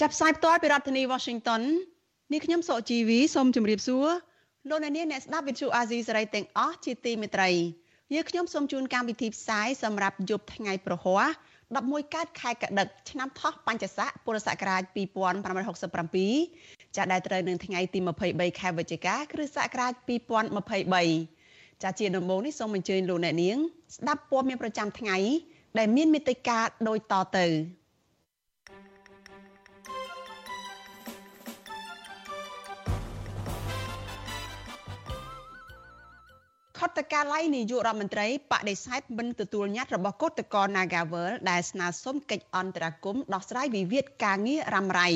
ចាប់ផ្សាយផ្ទាល់ពីរដ្ឋធានី Washington នេះខ្ញុំសកជីវីសូមជម្រាបសួរលោកអ្នកនាងអ្នកស្ដាប់វិទ្យុអាស៊ីសេរីទាំងអស់ជាទីមេត្រីយើងខ្ញុំសូមជូនកម្មវិធីផ្សាយសម្រាប់យប់ថ្ងៃប្រហ័ស11កើតខែកដិកឆ្នាំថោះបัญចស័កពុរសករាជ2567ចាដែលត្រូវនឹងថ្ងៃទី23ខែវិច្ឆិកាគ្រិស្តសករាជ2023ចាជាដំបូងនេះសូមអញ្ជើញលោកអ្នកនាង ស្ដាប់ព័ត៌មានប្រចាំថ្ងៃដែលមានមេត្តាដូចតទៅ ខុទ្ទកាល័យនាយករដ្ឋមន្ត្រីបដិសេធមិនទទួលញត្តិរបស់គឧតកោ Nagawal ដែលស្នើសុំកិច្ចអន្តរាគមន៍ដោះស្រាយវិវាទការងាររ៉ាំរ៉ៃ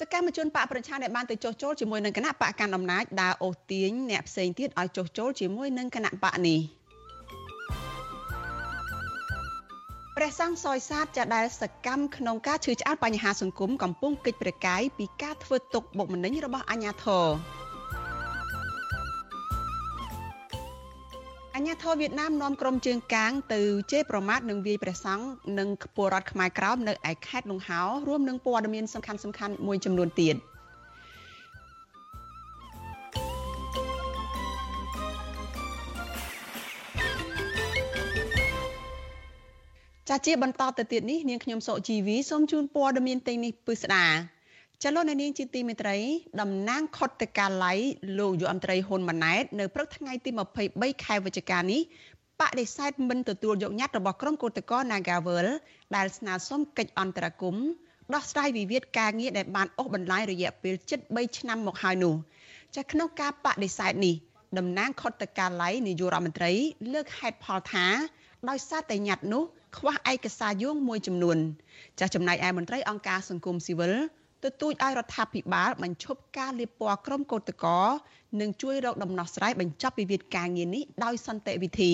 សកម្មជនបកប្រជាដែលបានទៅចុះចូលជាមួយនឹងគណៈបកកណ្ដាលអំណាចដើរអូសទាញអ្នកផ្សេងទៀតឲ្យចុះចូលជាមួយនឹងគណៈបកនេះ។ ព្រះសង្ឃសយសាទចាដែលសកម្មក្នុងការឈឺឆ្អាលបញ្ហាសង្គមកំពុងកិច្ចប្រកាយពីការធ្វើទុកបុកម្នេញរបស់អាជ្ញាធរអញ្ញាធរវៀតណាមនាំក្រុមជើងកាងទៅជេរប្រមាថនឹងវាយព្រះសង្ឃនិងពលរដ្ឋខ្មែរក្រោមនៅឯខេត្តលង្ហោរួមនឹងព័ត៌មានសំខាន់ៗមួយចំនួនទៀត។ ចាជាបន្តទៅទៀតនេះនាងខ្ញុំសុជីវីសូមជូនព័ត៌មានទាំងនេះពិស្ដាចលនានាងជាទីមេត្រីតំណាងខុទ្ទកាល័យលោកយុអមត្រីហ៊ុនម៉ាណែតនៅព្រឹកថ្ងៃទី23ខែវិច្ឆិកានេះបដិសេធមិនទទួលយកញត្តិរបស់ក្រុមកោតក្រ Nagawal ដែលស្នើសុំកិច្ចអន្តរាគមន៍ដោះស្រាយវិវាទការងារដែលបានអូសបន្លាយរយៈពេលជិត3ឆ្នាំមកហើយនោះចាក្នុងការបដិសេធនេះតំណាងខុទ្ទកាល័យនាយករដ្ឋមន្ត្រីលើកហេតុផលថាដោយសារតែញត្តិនោះ ខ្វះឯកសារយោងមួយចំនួនចាស់ចំណែកឯមន្ត្រីអង្គការសង្គមស៊ីវិលទទូចឲ្យរដ្ឋាភិបាលបញ្ឈប់ការលាបពណ៌ក្រុមកោតក្រនិងជួយរកដំណោះស្រាយបញ្ចប់វិវាទការងារនេះដោយសន្តិវិធី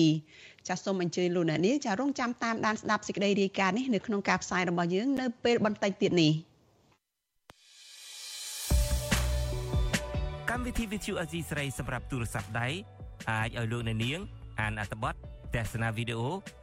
ចាសសូមអញ្ជើញលោកអ្នកនាងចារងចាំតាមដានស្ដាប់សេចក្តីរាយការណ៍នេះនៅក្នុងការផ្សាយរបស់យើងនៅពេលបន្តិចទៀតនេះកម្មវិធី Vithu Azizi ស្រីសម្រាប់ទូរស័ព្ទដៃអាចឲ្យលោកអ្នកនាងអានអត្ថបទទស្សនាវីដេអូ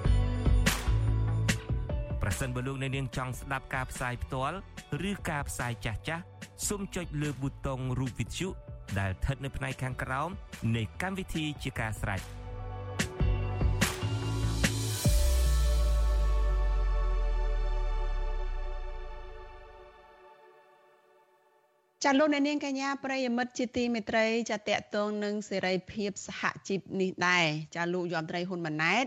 ប្រសិនបើលោកអ្នកនាងចង់ស្ដាប់ការផ្សាយផ្ទាល់ឬការផ្សាយចាស់ចាស់សូមចុចលើប៊ូតុងរូបវិទ្យុដែលស្ថិតនៅផ្នែកខាងក្រោមនៃកម្មវិធីជាការស្រេចចាលោកអ្នកនាងកញ្ញាប្រិយមិត្តជាទីមេត្រីចាតកតងនឹងសេរីភាពសហជីពនេះដែរចាលោកយមត្រីហ៊ុនម៉ាណែត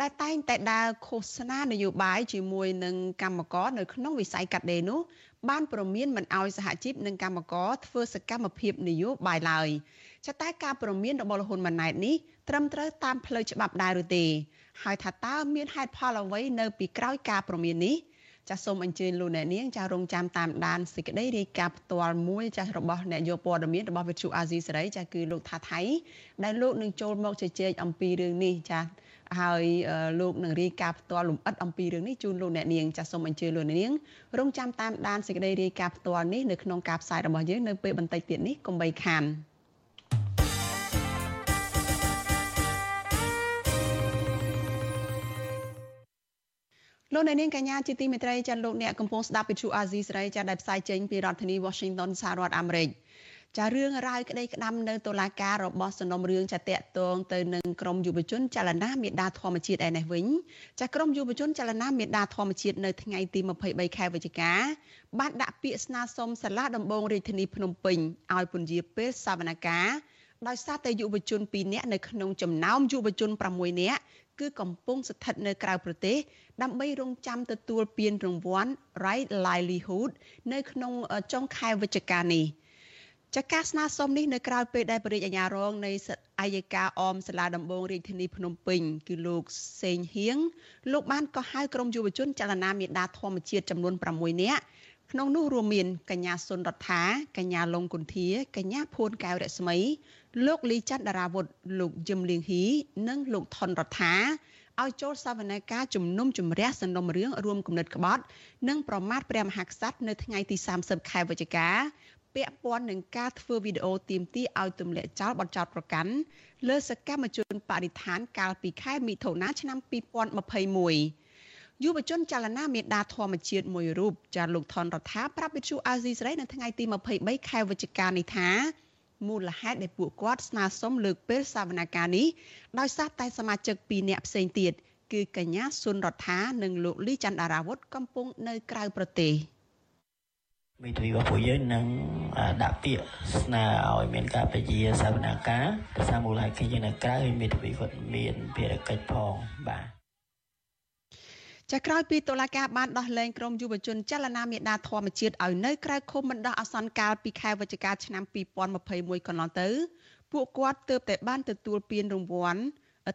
ដែលតែងតែដើរឃោសនានយោបាយជាមួយនឹងកម្មករនៅក្នុងវិស័យកាត់ដេរនោះបានប្រមានមិនអោយសហជីពនិងកម្មករធ្វើសកម្មភាពនយោបាយឡើយចតែការប្រមានរបស់លហ៊ុនម៉ាណែតនេះត្រឹមត្រូវតាមផ្លូវច្បាប់ដែរឬទេ ហើយថាតើមានហេតុផលអ្វីនៅពីក្រោយការប្រមាននេះចាសសូមអញ្ជើញលោកអ្នកនាងចាសរងចាំតាមដានសេចក្តីរាយការណ៍ផ្ទាល់មួយចាសរបស់អ្នកយកព័ត៌មានរបស់វិទ្យុអាស៊ីសេរីចាសគឺលោកថាថៃដែលលោកនឹងចូលមកជជែកអំពីរឿងនេះចាស ហើយលោកនឹងរាយការណ៍ផ្ទាល់លម្អិតអំពីរឿងនេះជូនលោកអ្នកនាងចាសសូមអញ្ជើញលោកអ្នកនាងរងចាំតាមដានសេចក្តីរាយការណ៍ផ្ទាល់នេះនៅក្នុងការផ្សាយរបស់យើងនៅពេលបន្តិចទៀតនេះកុំបីខានលោកអ្នកនាងកញ្ញាជាទីមេត្រីចាលោកអ្នកកំពុងស្ដាប់វិទ្យុអាស៊ីសេរីចាដែលផ្សាយចេញពីរដ្ឋធានី Washington សហរដ្ឋអាមេរិក។ ចារឿងរ៉ាវក្តីក្តាំនៅតុលាការរបស់សំណុំរឿងចាតកតងទៅនឹងក្រមយុវជនចលនាមេដាធម្មជាតិឯនេះវិញចាក្រមយុវជនចលនាមេដាធម្មជាតិនៅថ្ងៃទី23ខែវិច្ឆិកាបានដាក់ពាក្យស្នើសុំសាលាដំបងរាជធានីភ្នំពេញឲ្យពន្យាពេលសវនកម្មដោយសារតែយុវជន2នាក់នៅក្នុងចំណោមយុវជន6នាក់គឺកំពុងស្ថិតនៅក្រៅប្រទេសដើម្បីរងចាំទទួលពានរង្វាន់ Right Livelihood នៅក្នុងចុងខែវិច្ឆិកានេះ។ ចាការស្នើសុំនេះនៅក្រៅពេលដែលបរិយាអាញារងនៃអាយកាអមសាលាដំបងរាជធានីភ្នំពេញគឺលោកសេងហៀងលោកបានកោះហៅក្រុមយុវជនចលនាមេដាធម្មជាតិចំនួន6នាក់ក្នុងនោះរួមមានកញ្ញាសុនរដ្ឋាកញ្ញាលងគុន្ធាកញ្ញាភួនកែវរស្មី លោកលីច័ន្ទដារាវុធលោកយឹមលៀងហ៊ីនិងលោកថនរដ្ឋាឲ្យចូលសវនកម្មជំនុំជម្រះសំណុំរឿងរួមគំនិតក្បត់ និងប្រមាថព្រះមហាក្សត្រនៅថ្ងៃទី30ខែវិច្ឆិកា ពាក់ព័ន្ធនឹងការធ្វើវីដេអូទាមទារឲ្យទម្លាក់ចោលបទចោទប្រកាន់លើសកម្មជនបរិស្ថានកាលពីខែមិថុនាឆ្នាំ2021យុវជនចលនាមេដាធម្មជាតិមួយរូបចាលោកថនរដ្ឋាប្រាប់វិទ្យុអាស៊ីសេរីនៅថ្ងៃទី23ខែវិច្ឆិកានេះថាមូលហេតុដែលពួកគាត់ស្នើសុំលើកពេលសវនកម្មនេះដោយសារតែសមាជិក2នាក់ផ្សេងទៀតគឺកញ្ញាសុនរដ្ឋានិងលោកលីច័ន្ទដារាវុធកំពុងនៅក្រៅប្រទេស មេធាវីរបស់ពួកយើងនឹងដាក់ពាក្យស្នើឲ្យមានការពជាសវនកម្មភាសាមូលហេតុគឺយើងនៅក្រៅហើយមេធាវីគាត់មានភារកិច្ចផងបាទចាក្រោយពីតុលាការបានដោះលែងក្រុមយុវជនចលនាមេដាធម្មជាតិឲ្យនៅក្រៅឃុំបណ្ដោះអាសន្នកាលពីខែវិច្ឆិកាឆ្នាំ2021កន្លងទៅ ពួកគាត់ទើបតែបានទទួលពានរង្វាន់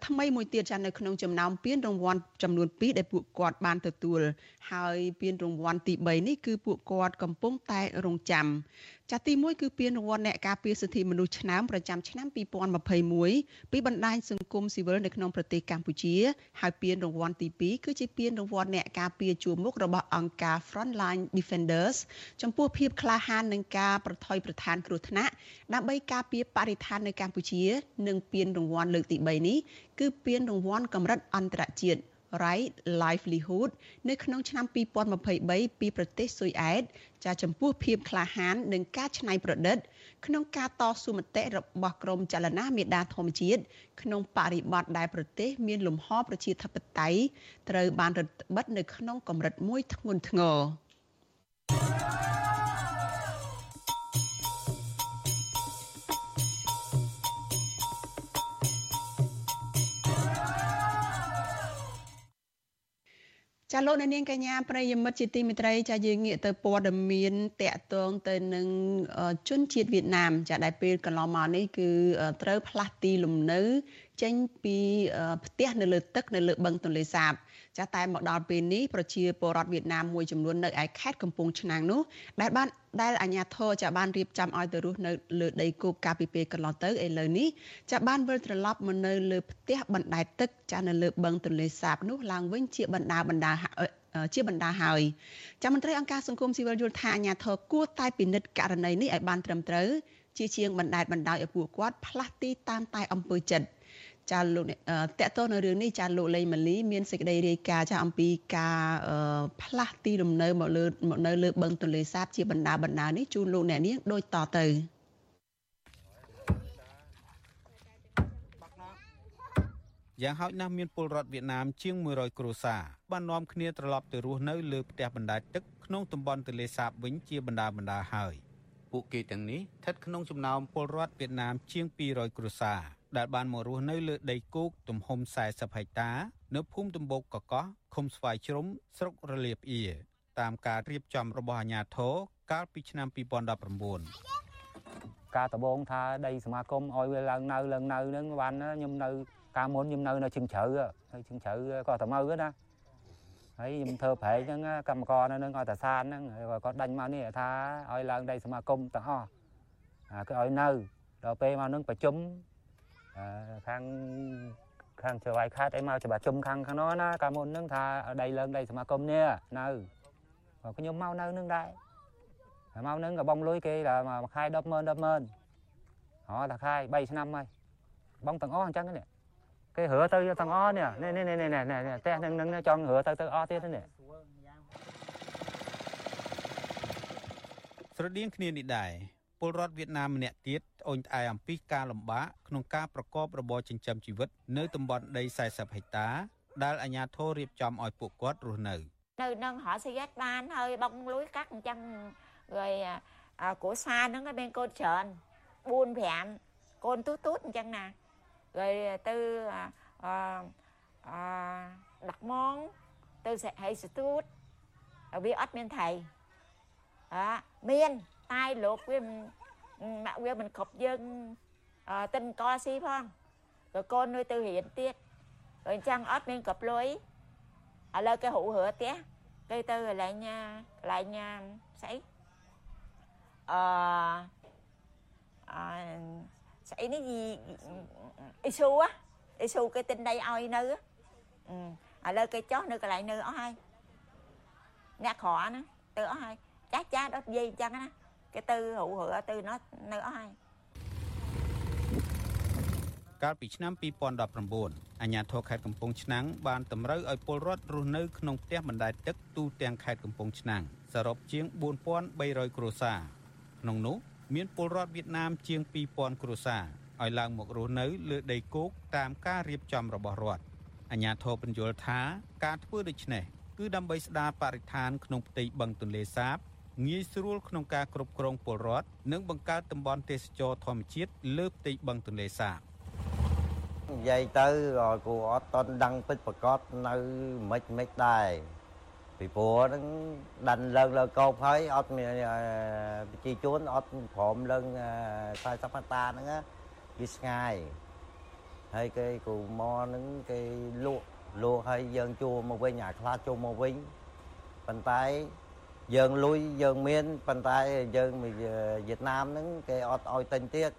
ថ្មីមួយទៀតចានៅក្នុងចំណោមពានរង្វាន់ចំនួន2ដែលពួកគាត់បានទទួលហើយពានរង្វាន់ទី3នេះគឺពួកគាត់កំពុងតែរងចាំ ចាទី1គឺពានរង្វាន់អ្នកការពារសិទ្ធិមនុស្សឆ្នាំប្រចាំឆ្នាំ2021ពីបណ្ដាញសង្គមស៊ីវិលនៅក្នុងប្រទេសកម្ពុជាហើយពានរង្វាន់ទី2គឺជាពានរង្វាន់អ្នកការពារជួរមុខរបស់អង្គការ Frontline Defenders ចំពោះភាពក្លាហាននឹងការប្រថុយប្រឋានគ្រោះថ្នាក់ដើម្បីការពារបរិស្ថាននៅកម្ពុជា និងពានរង្វាន់លើកទី3នេះគឺពានរង្វាន់កម្រិតអន្តរជាតិ Right Livelihood នៅក្នុងឆ្នាំ2023ពីប្រទេសស៊ុយអែតចាចំពោះភាពក្លាហាននិងការច្នៃប្រឌិត ក្នុងការតស៊ូមតិរបស់ក្រមចលនាមេដាធម្មជាតិក្នុងបរិបទដែលប្រទេស មានលំហប្រជាធិបតេយ្យត្រូវបានរឹតបន្តឹងនៅក្នុងកម្រិតមួយធ្ងន់ធ្ងរ ចាលោកនាងកញ្ញាប្រិយមិត្តជាទីមេត្រីចាយើងងាកទៅព័ត៌មានតកតងទៅនឹងជនជាតិវៀតណាម ចាដែលពេលកន្លងមកនេះគឺត្រូវផ្លាស់ទីលំនៅ ចេញពីផ្ទះនៅលើទឹកនៅលើបឹងទន្លេសាប ចាតែមកដល់ពេលនេះប្រជាពលរដ្ឋវៀតណាមមួយចំនួននៅឯខេត្តកំពង់ឆ្នាំងនោះដែលបានដែលអាជ្ញាធរចាបានរៀបចំឲ្យទៅរស់នៅលើដីគោកកាលពីពេលកន្លងទៅឥឡូវនេះចាបានវិលត្រឡប់មកនៅលើផ្ទះបណ្ដែតទឹកចានៅលើបឹងទន្លេសាបនោះឡើងវិញជាបណ្ដាបណ្ដាជាបណ្ដាហើយចាំមន្ត្រីអង្គការសង្គមស៊ីវិលយល់ថាអាញាធរគួរតែពិនិត្យករណីនេះឲ្យបានត្រឹមត្រូវជាជាងបណ្ដែតបណ្ដោយឲ្យពួកគាត់ផ្លាស់ទីតាមតែអំពើចិត្ត ចាលោកតកតនៅរឿងនេះចាលោកលេងម៉ាលីមានសេចក្តីរាយការណ៍ចាអំពីការផ្លាស់ទីលំនៅមកលើមកនៅលើបឹងទន្លេសាបជាបណ្ដាបណ្ដានេះជូនលោកអ្នកនាងដូចតទៅយ៉ាងហោចណាស់មានពលរដ្ឋវៀតណាមជាង100គ្រួសារបាននាំគ្នាត្រឡប់ទៅរស់នៅលើផ្ទះបណ្ដែតទឹកក្នុងតំបន់ទន្លេសាបវិញជាបណ្ដាបណ្ដាហើយពួកគេទាំងនេះស្ថិតក្នុងចំណោមពលរដ្ឋវៀតណាមជាង200គ្រួសារ ដែលបានមករស់នៅលើដីគោកទំហំ40ហិកតា នៅភូមិទំបោកកកោះឃុំស្វាយជ្រុំស្រុករលៀបអៀតាមការរៀបចំរបស់អាជ្ញាធរកាលពីឆ្នាំ2019ការដបងថាដីសមាគមឲ្យវាឡើងនៅឡើងនៅហ្នឹងបានខ្ញុំនៅកាលមុនខ្ញុំនៅនៅជឹងជ្រៅហើយជឹងជ្រៅក៏តែមើណាហើយខ្ញុំធ្វើប្រែកហ្នឹងកម្មករនៅនឹងឲ្យតែសានហ្នឹងហើយគាត់ដាច់មកនេះថាឲ្យឡើងដីសមាគមទាំងអស់អាគឺឲ្យនៅដល់ពេលមកនឹងប្រជុំ ខាងខាងចៅវាយខាត់អីមកច្បាប់ជុំខាងខាងនោះណាកាលមុនហ្នឹងថាដីឡើងដីសមាគមនេះនៅខ្ញុំមកនៅនឹងដែរហើយមកនឹងក៏បងលុយគេថាមួយខែ100000 100000ហ៎តាខែ3ឆ្នាំហើយបងទាំងអស់អញ្ចឹងនេះគេរើទៅទាំងអស់នេះនេះនេះនេះនេះផ្ទះនឹងនឹងចង់រើទៅទៅអស់ទៀតនេះស្រដៀងគ្នានេះដែរ ពលរដ្ឋវៀតណាមម្នាក់ទៀតត្អូញត្អែអំពីការលំបាកក្នុងការប្រកបរបរចិញ្ចឹមជីវិត នៅតំបន់ដី40ហិកតាដែលអាជ្ញាធររៀបចំឲ្យពួកគាត់រស់នៅនៅនឹងរស់ស្យាត់បានហើយបងលួយកាក់អញ្ចឹង rồi គ្រួសារហ្នឹងមានកូនច្រើន4 5កូនទូទូតអញ្ចឹងណា rồi từ à, à, đặt món từ sẽ hay sự tốt ở biết ớt miên thầy à, miên tai luộc với mẹ với mình khóc dân à, tình co si phong rồi con nuôi từ hiện tiết rồi chăng ớt miên cặp lối à lời cái hụ hửa tía cây từ rồi lại nha កន្លែងស្អីអឺអឺស្អីនេះអ៊ីស៊ូអ៊ីស៊ូគេទិញដីឲ្យនៅឥឡូវគេចោះនៅកន្លែងនៅអស់ហើយអ្នក ក្រហ្នឹងទៅអស់ហើយចាស់ចាស់ដល់និយាយអញ្ចឹងណាគេទៅរੂរទៅនោះនៅអស់ហើយកាលពីឆ្នាំ2019អាជ្ញាធរខេត្តកំពង់ឆ្នាំងបានតម្រូវឲ្យពលរដ្ឋរស់នៅក្នុងផ្ទះបណ្ដែតទឹកទូទាំងខេត្តកំពង់ឆ្នាំងសរុបជាង4300គ្រួសារក្នុងនោះមានពលរដ្ឋវៀតណាមជាង2000គ្រួសារឲ្យឡើងមករស់នៅលើដីគោកតាមការរៀបចំរបស់រដ្ឋអាជ្ញាធរបញ្យល់ថាការធ្វើដូច្នេះគឺដើម្បីស្ដារបរិស្ថានក្នុងផ្ទៃបឹងទន្លេសាប ងាយស្រួលក្នុងការគ្រប់គ្រងពលរដ្ឋនិងបង្កើតតំបន់ទេសចរធម្មជាតិលើផ្ទៃបឹងទន្លេសាបនិយាយទៅគូអត់តន់ដឹងពិតប្រកបនៅមិនមិនដែរពីព្រោះហ្នឹងដាន់ឡើងលើកោបហើយអត់មានប្រជាជនអត់ព្រមឡើង40ហិកតាហ្នឹងវាឆ្ងាយហើយគេគូមកហ្នឹងគេលក់លក់ហើយយើងជួមកវិញអាខ្លះជួមកវិញប៉ុន្តែ យើងលុយយើងមានប៉ុន្តែយើងវៀតណាមហ្នឹងគេអត់ឲ្យទិញទៀត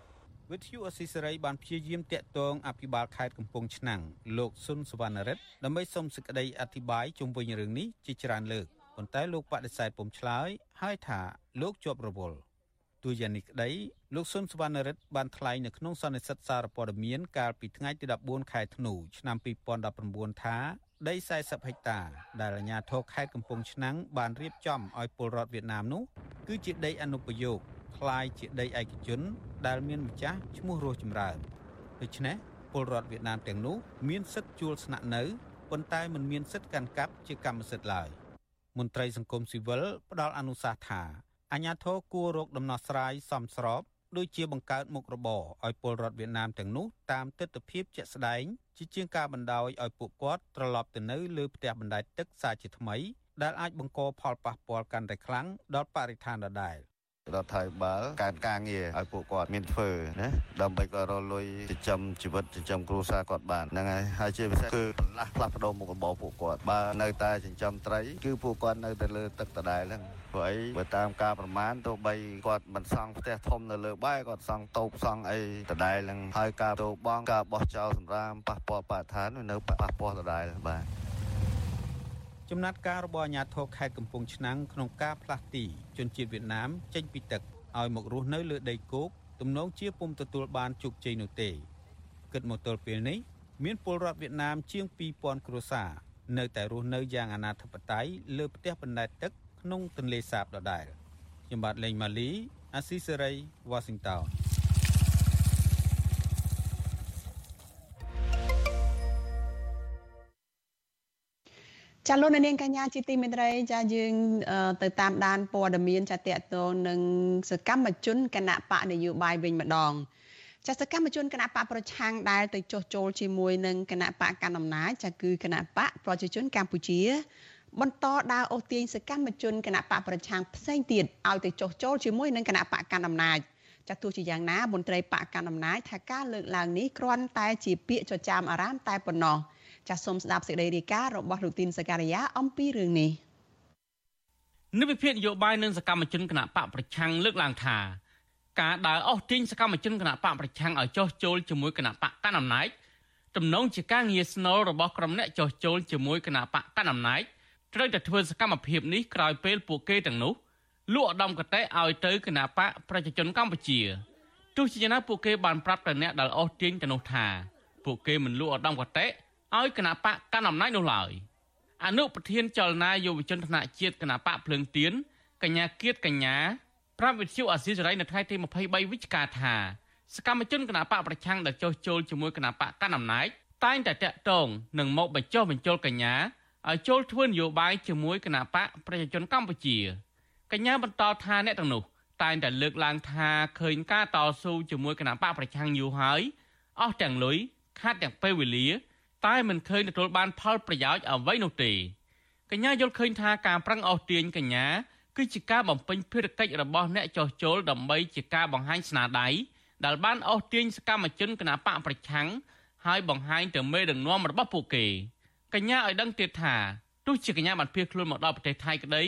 វិទ្យុអស៊ីសេរីបានព្យាយាមតាក់ទងអភិបាលខេត្តកំពង់ឆ្នាំងលោកស៊ុនសវណ្ណរិទ្ធដើម្បីសូមសេចក្តីអធិប្បាយជុំវិញរឿងនេះជាច្រើនលើកប៉ុន្តែលោកបដិសេធពុំឆ្លើយហើយថាលោកជាប់រវល់ទោះយ៉ាងនេះក្តីលោកស៊ុនសវណ្ណរិទ្ធបានថ្លែងនៅក្នុងសន្និសីទសារព័ត៌មានកាលពីថ្ងៃទី14ខែធ្នូឆ្នាំ2019ថា ដី40ហិកតាដែលអាជ្ញាធរខេត្តកំពង់ឆ្នាំងបានរៀបចំឲ្យពលរដ្ឋវៀតណាមនោះគឺជាដីអនុប្រយោគคล้ายជាដីឯកជនដែលមានម្ចាស់ឈ្មោះរស់ចម្រើនដូច្នេះពលរដ្ឋវៀតណាមទាំងនោះមានសិទ្ធិជួលស្នាក់នៅប៉ុន្តែមិនមានសិទ្ធិកាន់កាប់ជាកម្មសិទ្ធិឡើយមន្ត្រីសង្គមស៊ីវិលផ្ដល់អនុសាសន៍ថាអាញាធរគួររកដំណោះស្រាយសមស្រប ដូចជាបង្កើតមុខរបរឲ្យពលរដ្ឋវៀតណាមទាំងនោះតាមទស្សនវិជ្ជាជាក់ស្ដែងជាជាងការបណ្ដោយឲ្យពួកគាត់ត្រឡប់ទៅនៅលើផ្ទះបណ្ដែតទឹកសាជាថ្មីដែលអាចបង្កផលប៉ះពាល់កាន់តែខ្លាំងដល់បរិស្ថានដដែល រដ្ឋាភិបាលការការងារឲ្យពួកគាត់មានធ្វើណាដើម្បីគាត់រលុយចិញ្ចឹមជីវិតចិញ្ចឹមគ្រួសារគាត់បានហ្នឹងហើយហើយជាពិសេសគឺបន្លាស់ផ្លាស់ប្ដូរមុខរបរពួកគាត់បើនៅតែចិញ្ចឹមត្រីគឺពួកគាត់នៅតែលើទឹកដដែលហ្នឹងព្រោះអីបើតាមការប្រមាណទោះបីគាត់មិនសង់ផ្ទះធំនៅលើបែគាត់សង់តូបសង់អីដដែលហ្នឹងហើយការទៅបងការបោះចោលសម្រាមប៉ះពាល់បរិស្ថាននៅប៉ះពាល់ដដែលបាទ ចំណាត់ការរបស់អាជ្ញាធរខេត្តកំពង់ឆ្នាំងក្នុងការផ្លាស់ទីជនជាតិវៀតណាមចេញពីទឹកឲ្យមករស់នៅលើដីគោកទំនងជាពុំទទួលបានជោគជ័យនោះទេគិតមកទល់ពេលនេះមានពលរដ្ឋវៀតណាមជាង2000គ្រួសារនៅតែរស់នៅយ៉ាងអនាធិបតេយ្យលើផ្ទះបណ្ដែតទឹកក្នុងទន្លេសាបដដែលខ្ញុំបាទលេងម៉ាលីអាស៊ីសេរីវ៉ាស៊ីនតោន ចាលោកនាងកញ្ញាជាទីមេត្រីចាយើងទៅតាមដានព័ត៌មានចាតកតងនឹងសកម្មជនគណៈបកនយោបាយវិញម្ដងចាសកម្មជនគណៈបកប្រឆាំងដែលទៅចុះចូលជាមួយនឹងគណៈបកកណ្ដាលអំណាចចាគឺគណៈបកប្រជាជនកម្ពុជា បន្តដើរអូសទាញសកម្មជនគណៈបកប្រឆាំងផ្សេងទៀតឲ្យទៅចុះចូលជាមួយនឹងគណៈបកកណ្ដាលអំណាចចាទោះជាយ៉ាងណាមន្ត្រីបកកណ្ដាលអំណាចថាការលើកឡើងនេះគ្រាន់តែជាពាក្យចចាមអារាមតែប៉ុណ្ណោះ ចាសសូមស្ដាប់សេចក្តីរាយការណ៍របស់លោកទីនសការីយ៉ាអំពីរឿងនេះនិវិភាននយោបាយនិងសកម្មជនគណៈបកប្រឆាំងលើកឡើងថាការដើរអស់ទាញសកម្មជនគណៈបកប្រឆាំងឲ្យចុះចូលជាមួយគណៈបកកណ្ដាលអំណាចទំនងជាការងារស្នូលរបស់ក្រុមអ្នកចុះចូលជាមួយគណៈបកកណ្ដាលអំណាចត្រូវតែធ្វើសកម្មភាពនេះក្រោយពេលពួកគេទាំងនោះលក់ឧត្តមកតេឲ្យទៅគណៈបកប្រជាជនកម្ពុជាទោះជាយ៉ាងណាពួកគេបានប្រាប់ទៅអ្នកដែលអស់ទាញទៅនោះថាពួកគេមិនលក់ឧត្តមកតេ ឲ្យគណៈបកកាន់អំណាចនោះឡើយអនុប្រធានចលនាយុវជនថ្នាក់ជាតិគណៈបកភ្លើងទៀនកញ្ញាគៀតកញ្ញាប្រាប់វិទ្យុអាស៊ីសេរីនៅថ្ងៃទី23វិច្ឆិកាថាសកម្មជនគណៈបកប្រឆាំងដែលចុះចូលជាមួយគណៈបកកាន់អំណាចតែងតែតាក់ទងនឹងមកបញ្ចុះបញ្ចូលកញ្ញាឲ្យចូលធ្វើនយោបាយជាមួយគណៈបកប្រជាជនកម្ពុជាកញ្ញាបន្តថាអ្នកទាំងនោះតែងតែលើកឡើងថាឃើញការតស៊ូជាមួយគណៈបកប្រឆាំងយូរហើយអស់ទាំងលុយខាត់ទាំងពេលវេលា តែមិនឃើញទទួលបានផលប្រយោជន៍អ្វីនោះទេកញ្ញាយល់ឃើញថាការប្រឹងអស់ទាញកញ្ញាគឺជាការបំពេញភារកិច្ចរបស់អ្នកចោះចូលដើម្បីជាការបង្ហាញស្នាដៃដែលបានអស់ទាញសកម្មជនគណបកប្រឆាំងហើយបង្ហាញទៅមេដឹកនាំរបស់ពួកគេកញ្ញាឲ្យដឹងទៀតថាទោះជាកញ្ញាបានភៀសខ្លួនមកដល់ប្រទេសថៃក្តី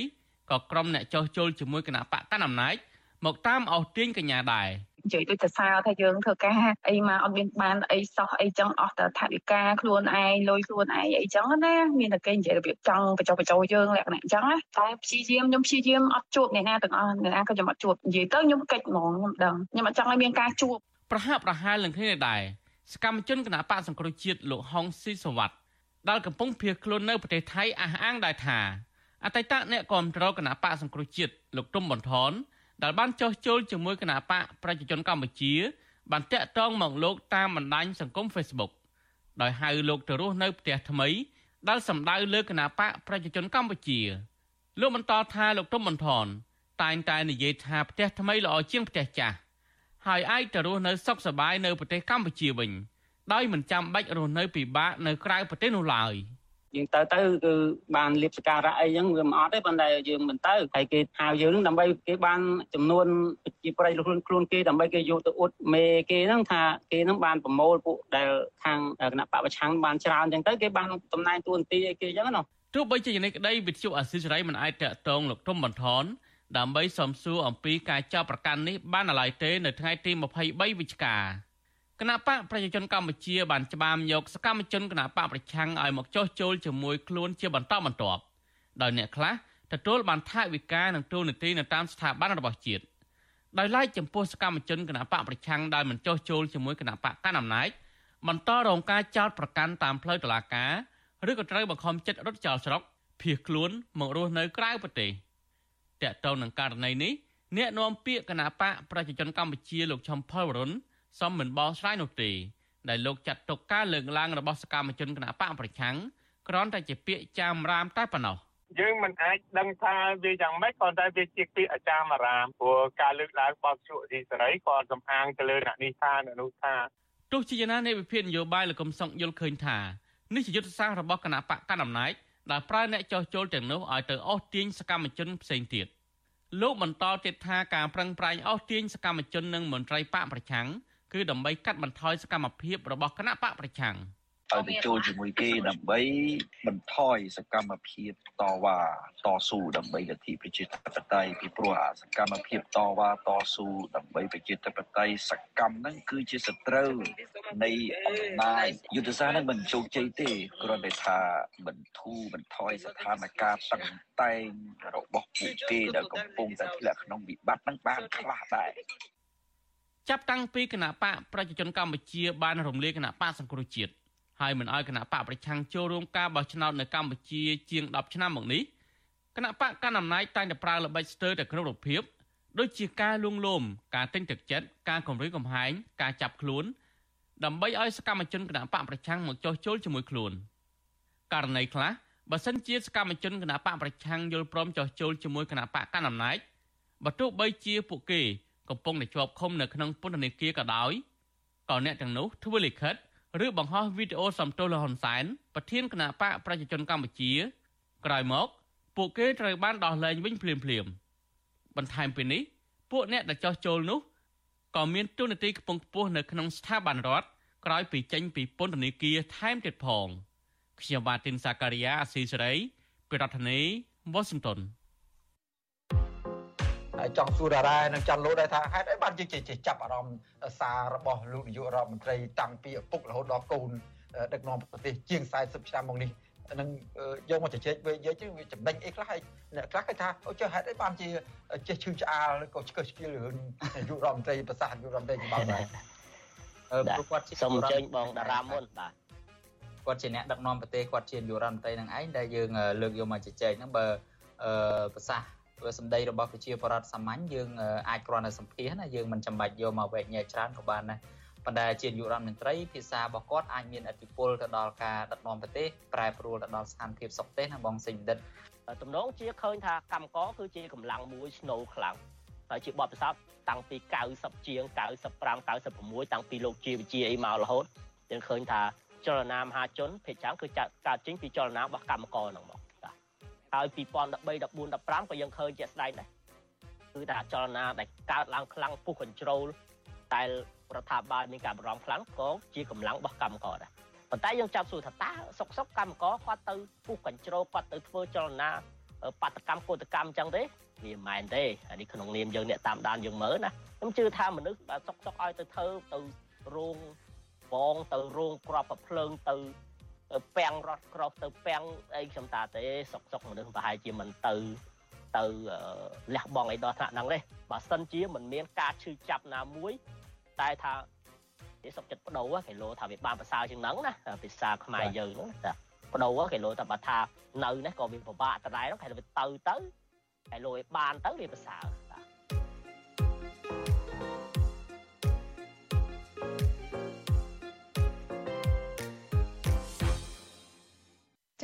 ក៏ក្រុមអ្នកចោះចូលជាមួយគណៈបកកណ្ដាលអំណាចមកតាមអស់ទាញកញ្ញាដែរ និយាយដូចទៅសារថាយើងធ្វើការអីមកអត់មានបានអីសោះអីចឹងអស់តែថាវិការខ្លួនឯងលុយខ្លួនឯងអីចឹងណាមានតែគេនិយាយរបៀបចង់បញ្ចុះបញ្ចោយើងលក្ខណៈចឹងណាតែព្យាយាមខ្ញុំព្យាយាមអត់ជួបអ្នកណាទាំងអស់អ្នកណាក៏ខ្ញុំអត់ជួបនិយាយទៅខ្ញុំកិច្ចហ្មងខ្ញុំដឹងខ្ញុំអត់ចង់ឲ្យមានការជួបប្រហាក់ប្រហែលនឹងគ្នាដែរសកម្មជនគណៈបកសង្គ្រោះជាតិលោកហុងស៊ីសវ័តដែលកំពុងភៀសខ្លួននៅប្រទេសថៃអះអាងដែរថាអតីតអ្នកគាំទ្រគណៈបកសង្គ្រោះជាតិលោកទុំបន្ថន ដែលបានចោះចូលជាមួយគណៈបកប្រជាជនកម្ពុជា បានតាក់ទងមកលោកតាមបណ្ដាញសង្គម Facebook ដោយហៅលោកទៅរស់នៅផ្ទះថ្មីដែលសម្ដៅលើគណៈបកប្រជាជនកម្ពុជាលោកបន្តថាលោកទុំបន្ថនតែងតែនិយាយថាផ្ទះថ្មីល្អជាងផ្ទះចាស់ហើយអាចទៅរស់នៅសុខសប្បាយនៅប្រទេសកម្ពុជាវិញដោយមិនចាំបាច់រស់នៅពិបាកនៅក្រៅប្រទេសនោះឡើយ។ យើងទៅទៅគឺបានលៀបសការៈអីចឹងវាមិនអត់ទេប៉ុន្តែយើងមិនទៅហើយគេហៅយើងដើម្បីគេបានចំនួនប្រជាប្រិយខ្លួនខ្លួនគេដើម្បីគេយកទៅអ៊ុតមេគេហ្នឹងថាគេហ្នឹងបានប្រមូលពួកដែលខាងគណៈបពប្រឆាំងបានច្រើនចឹងទៅគេបានតំណែងតួនាទីអីគេចឹងណាទោះបីជាយ៉ាងនេះក្តីវិទ្យុអាស៊ីសេរីមិនអាចតាក់ទងលោកទុំបន្ថនដើម្បីសំសួរអំពីការចាប់ប្រកាន់នេះបានឡើយទេនៅថ្ងៃទី23វិច្ឆិកា គណៈបកប្រជាជនកម្ពុជាបានច្បាមយកសកម្មជនគណៈបកប្រឆាំងឲ្យមកចោះចូលជាមួយខ្លួនជាបន្តបន្ទាប់ដោយអ្នកខ្លះទទួលបានថវិកានិងទូនាទីនៅតាមស្ថាប័នរបស់ជាតិដោយឡែកចំពោះសកម្មជនគណៈបកប្រឆាំងដែលមិនចោះចូលជាមួយគណៈបកកណ្ដាលអំណាចបន្តរងការចោទប្រកាន់តាមផ្លូវតុលាការឬក៏ត្រូវបង្ខំចិត្តរត់ចោលស្រុកភៀសខ្លួនមករស់នៅក្រៅប្រទេសតើតើនឹងករណីនេះអ្នកនាំពាក្យគណៈបកប្រជាជនកម្ពុជាលោកឈំផលវរុន សមមិនបោះឆ្លើយនោះទេដែលលោកចាត់ទុកការលើកឡើងរបស់សកម្មជនគណបកប្រឆាំងគ្រាន់តែជាពាក្យចាមរាមតែប៉ុណ្ណោះយើងមិនអាចដឹងថាវាយ៉ាងម៉េចគ្រាន់តែវាជាពាក្យអាចារ្យរាមព្រោះការលើកឡើងរបស់ជក់ទីសេរីក៏សំអាងទៅលើអ្នកនេះថាអ្នកនោះថាទោះជាយ៉ាងណានៃវិភាគនយោបាយលោកកំសុកយល់ឃើញថានេះជាយុទ្ធសាស្ត្ររបស់គណៈបកកណ្ដាលអំណាចដែលប្រើអ្នកចោះចូលទាំងនោះឲ្យទៅអស់ទាញសកម្មជនផ្សេងទៀតលោកបន្តទៀតថាការប្រឹងប្រែងអស់ទាញសកម្មជននិងមន្ត្រីបកប្រឆាំង គឺដើម្បីកាត់បន្ថយសកម្មភាពរបស់គណៈបកប្រឆាំងឲ្យទៅចូលជាមួយគេដើម្បីបន្ថយសកម្មភាពតវ៉ាតស៊ូដើម្បីលទ្ធិប្រជាធិបតេយ្យពីព្រោះអាសកម្មភាពតវ៉ាតស៊ូដើម្បីប្រជាធិបតេយ្យសកម្មហ្នឹងគឺជាសត្រូវនៃអំណាចយុទ្ធសាស្ត្រហ្នឹងមិនជោគជ័យទេគ្រាន់តែថាបន្ធូរបន្ថយស្ថានភាពតឹងតែងរបស់ពួកគេដែលកំពុងតែធ្លាក់ក្នុងវិបត្តិហ្នឹងបានខ្លះដែរ ចាប់តាំងពីគណៈបកប្រជាជនកម្ពុជាបានរំលាយគណៈបកសង្គ្រោះជាតិហើយមិនអោយគណៈបកប្រឆាំងចូលរួមការបោះឆ្នោតនៅកម្ពុជាជាង10ឆ្នាំមកនេះគណៈបកកណ្ដាលអំណាចតែងតែប្រើល្បិចស្ទើរតែគ្រប់រូបភាពដូចជាការលួងលោមការទិញទឹកចិត្តការគំរាមកំហែងការចាប់ខ្លួនដើម្បីឲ្យសកម្មជនគណៈបកប្រឆាំងមកចោះចូលជាមួយខ្លួនករណីខ្លះបើសិនជាសកម្មជនគណៈបកប្រឆាំងយល់ព្រមចោះចូលជាមួយគណៈបកកណ្ដាលអំណាចបើទោះបីជាពួកគេ កំពុងតែជាប់ឃុំនៅក្នុងពន្ធនាគារក៏ដោយក៏អ្នកទាំងនោះធ្វើលិខិតឬបង្ហោះវីដេអូសំទោសលហ៊ុនសែនប្រធានគណៈបកប្រជាជនកម្ពុជា ក្រោយមក ពួកគេត្រូវបានដោះលែងវិញភ្លាមភ្លាមបន្ថែមពីនេះពួកអ្នកដែលចោះចូលនោះក៏មានទូនាទីខ្ពង់ខ្ពស់នៅក្នុងស្ថាប័នរដ្ឋក្រោយពីចេញពីពន្ធនាគារថែមទៀតផងខ្ញុំបាទទីនសាការីយ៉ាអស៊ីសេរីពីរដ្ឋធានី Washington ចង់សួរតារ៉ែនិងច័ន្ទលូដែរថាហេតុអីបានយើងចេះចាប់អារម្មណ៍សាររបស់លោកនាយករដ្ឋមន្ត្រីតាំងពីឪពុករហូតដល់កូនដឹកនាំប្រទេសជាង40ឆ្នាំមកនេះនឹងយកមកជជែកវិញនិយាយទៅវាចំណេញអីខ្លះហើយអ្នកខ្លះគេថាអូចុះហេតុអីបានជាចេះឈឺឆ្អាលក៏ឆ្កឹះឆ្កៀលរឿងនាយករដ្ឋមន្ត្រីប្រសាសនាយករដ្ឋមន្ត្រីច្បាប់ដែរអឺព្រោះគាត់ជាសូមអញ្ជើញបងតារាមុនបាទគាត់ជាអ្នកដឹកនាំប្រទេសគាត់ជានាយករដ្ឋមន្ត្រីនឹងឯងដែលយើងលើកយកមកជជែកហ្នឹងបើអឺប្រសាសន៍ សម្ដីរបស់ប្រជាពលរដ្ឋសាមញ្ញយើងអាចគ្រាន់តែសម្ភាសណាយើងមិនចាំបាច់យកមកវែកញែកច្រើនក៏បានដែរប៉ុន្តែជានាយករដ្ឋមន្ត្រីភាសារបស់គាត់អាចមានអធិបុលទៅដល់ការដឹកនាំប្រទេសប្រែប្រួលទៅដល់ស្ថានភាពសុខទេសណាបងសេងដិតទំនងជាឃើញថាកម្មកគឺជាកម្លាំងមួយស្នូលខ្លាំងហើយជាបទពិសោធន៍តាំងពី90ជាង95 96តាំងពីលោកជាវិជាអីមករហូតយើងឃើញថាចលនាមហាជនភាគច្រើនគឺកើតចេញពីចលនារបស់កម្មករហ្នឹងមក ហើយ2013 14 15ក៏យើងឃើញជាក់ស្ដែងដែរគឺថាចលនាដែលកើតឡើងខ្លាំងពុះ control តែរដ្ឋាភិបាលមានការបារម្ភខ្លាំងក៏ជាកម្លាំងរបស់កម្មករដែរប៉ុន្តែយើងចាប់សួរថាតើសុកសុកកម្មករគាត់ទៅពុះ control គាត់ទៅធ្វើចលនាបាតកម្មកោតកម្មអញ្ចឹងទេវាមិនមែនទេអានេះក្នុងនាមយើងអ្នកតាមដានយើងមើលណាខ្ញុំជឿថាមនុស្សបើសុកសុកឲ្យទៅធ្វើទៅរោងបងទៅរោងក្របប្រភ្លើងទៅ ពាំងរត់ក្រោះទៅពាំងអីខ្ញុំតាទេសុកសុកមនុស្សប្រហែលជាមិនទៅទៅលះបង់អីដល់ថ្នាក់ហ្នឹងទេបើសិនជាមិនមានការឈឺចាប់ណាមួយតែថាគេសុកចិត្តបដូរគេលោថាវាបានប្រសើរជាងហ្នឹងណាភាសាខ្មែរយើងហ្នឹងចាបដូរគេលោតែបើថានៅនេះក៏វាពិបាកដដែលហ្នឹងគេទៅទៅទៅគេលោឲ្យបានទៅវាប្រសើរ